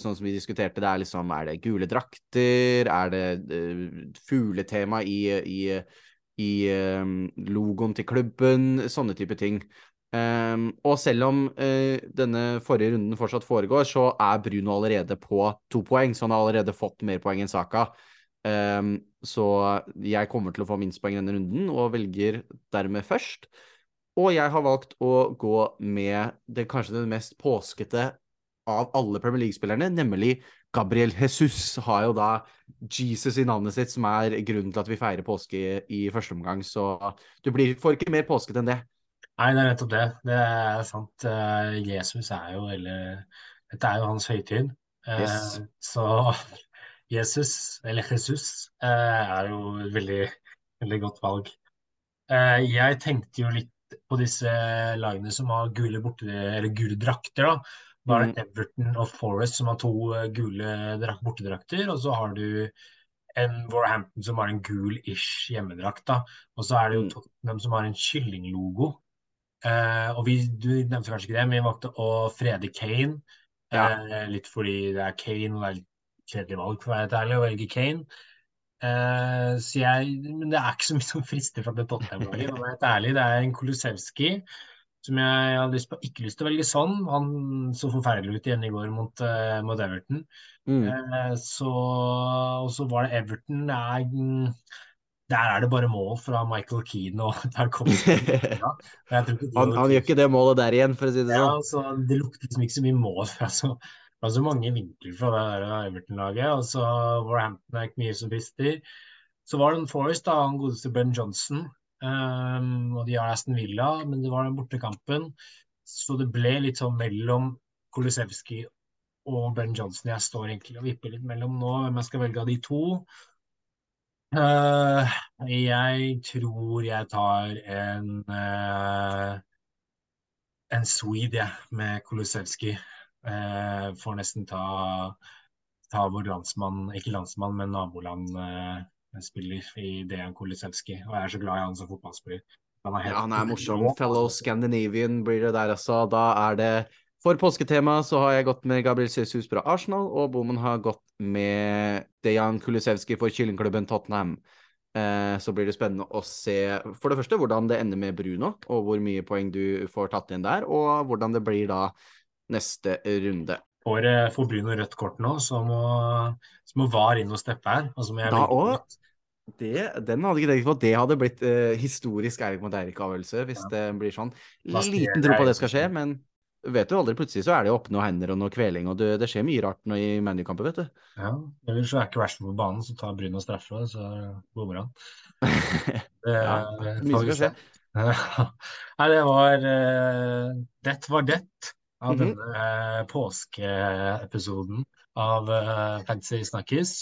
Sånn som vi diskuterte, det er liksom Er det gule drakter? Er det fugletema i, i, i logoen til klubben? Sånne type ting. Um, og selv om uh, denne forrige runden fortsatt foregår, så er Bruno allerede på to poeng, så han har allerede fått mer poeng enn Saka. Um, så jeg kommer til å få minst poeng denne runden, og velger dermed først. Og jeg har valgt å gå med det kanskje det mest påskete av alle Premier League-spillerne, nemlig Gabriel Jesus har jo da Jesus i navnet sitt, som er grunnen til at vi feirer påske i første omgang. Så du blir, får ikke mer påskete enn det. Nei, det er nettopp det. Det er sant. Eh, Jesus er jo eller Dette er jo hans høytid. Eh, Yes. Så Jesus, eller Jesus, eh, er jo et veldig, veldig godt valg. Eh, Jeg tenkte jo litt på disse lagene som har gule, borte, eller gule drakter. da. Da er det Everton og Forest som har to gule bortedrakter, og så har du en Warhampton som har en gul-ish hjemmedrakt. da. Og så er det jo Mm. Tottenham som har en kyllinglogo. Eh, og vi, du nevnte kanskje ikke det, men vi valgte å frede Kane. Ja. Eh, litt fordi det er Kane, og det er litt kjedelig valg for å være helt ærlig å velge Kane. Eh, så jeg, men det er ikke så mye som frister fra det Tottenham-laget. for å være helt ærlig. Det er en Kulusevski som jeg hadde lyst på, ikke lyst til å velge sånn. Han så forferdelig ut igjen i går mot, uh, mot Everton. Mm. Eh, så, og så var det Everton. Det er, mm, der er det bare mål fra Michael Keane og Tarkovskij. Ja, Han, han gjør ikke det målet der igjen, for å si det ja, altså, Det lukter liksom ikke så mye mål fra så, fra så mange vinkler fra det der Everton-laget. Og så Warhampton er ikke mye som frister. Så var det en Forest, da, han godeste Ben Johnson. Um, og de har Aston Villa, men det var den bortekampen. Så det ble litt sånn mellom Kulusevski og Ben Johnson. Jeg står egentlig og vipper litt mellom nå hvem jeg skal velge av de to. Eh, jeg tror jeg tar en uh, en Swede, jeg, med Kolosevskij. Uh, får nesten ta, ta vår landsmann, ikke landsmann, men naboland-spiller i Dejan Kolosevskij. Og jeg er så glad i han som fotballspiller. Han er, helt Ja, han er morsom. Fellow. Scandinavian blir det der også. Da er det For påsketema så har jeg gått med Gabriel Jesus fra Arsenal, og Boman har gått med Dejan Kulusevski for kyllingklubben Tottenham. Eh, så blir det spennende å se for det første hvordan det ender med Bruno, og hvor mye poeng du får tatt igjen der, og hvordan det blir da neste runde. Får, eh, får Bruno rødt kort nå, så må, så må VAR inn og steppe her. Og så må jeg Da. Det, den hadde ikke tenkt på. Det hadde blitt eh, historisk Eirik mot Eirik-avgjørelse hvis det blir sånn. Liten tro på det skal skje, men vet du aldri. Plutselig så er det jo opp noen hender og noe kveling, og det, det skjer mye rart nå i ManU-kamper, vet du. Ja, Eller så er ikke Rashford på banen, så tar Bruno straffe, så bommer han. Det, Ja, det mye kan skje. Nei, det var uh, Det var det av Mhm. denne uh, påskeepisoden av uh, Fantasy Snakkes.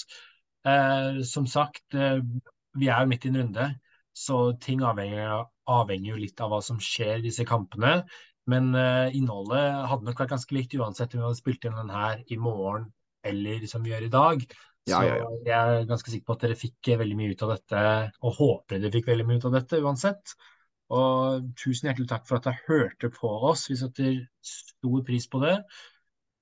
Uh, som sagt, vi er jo midt i en runde, så ting avhenger, avhenger jo litt av hva som skjer i disse kampene. Men uh, innholdet hadde nok vært ganske likt uansett om vi hadde spilt inn den her i morgen eller som vi gjør i dag. Ja, så ja, ja. jeg er ganske sikker på at dere fikk veldig mye ut av dette, og håper dere fikk veldig mye ut av dette uansett. Og tusen hjertelig takk for at dere hørte på oss. Vi setter stor pris på det.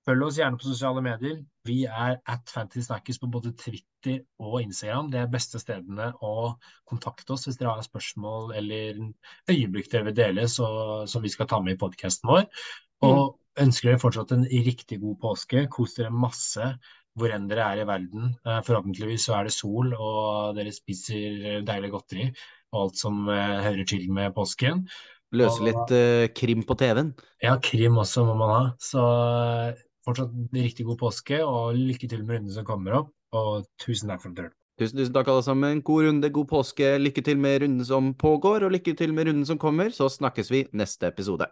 Følg oss gjerne på sosiale medier. Vi er at Fantasy på både Twitter og Instagram. Det er beste stedene å kontakte oss hvis dere har spørsmål eller øyeblikk dere vil dele, så, som vi skal ta med i podkasten vår. Og mm. ønsker dere fortsatt en riktig god påske. Kos dere masse hvor enn dere er i verden. Eh, forhåpentligvis så er det sol, og dere spiser deilig godteri og alt som uh, hører til med påsken. Løse litt uh, krim på TV-en. Ja, krim også må man ha. Så fortsatt riktig god påske, og lykke til med runden som kommer opp. Og tusen takk for at dere. Tusen, tusen takk, alle sammen. God runde, god påske. Lykke til med runden som pågår, og lykke til med runden som kommer. Så snakkes vi neste episode.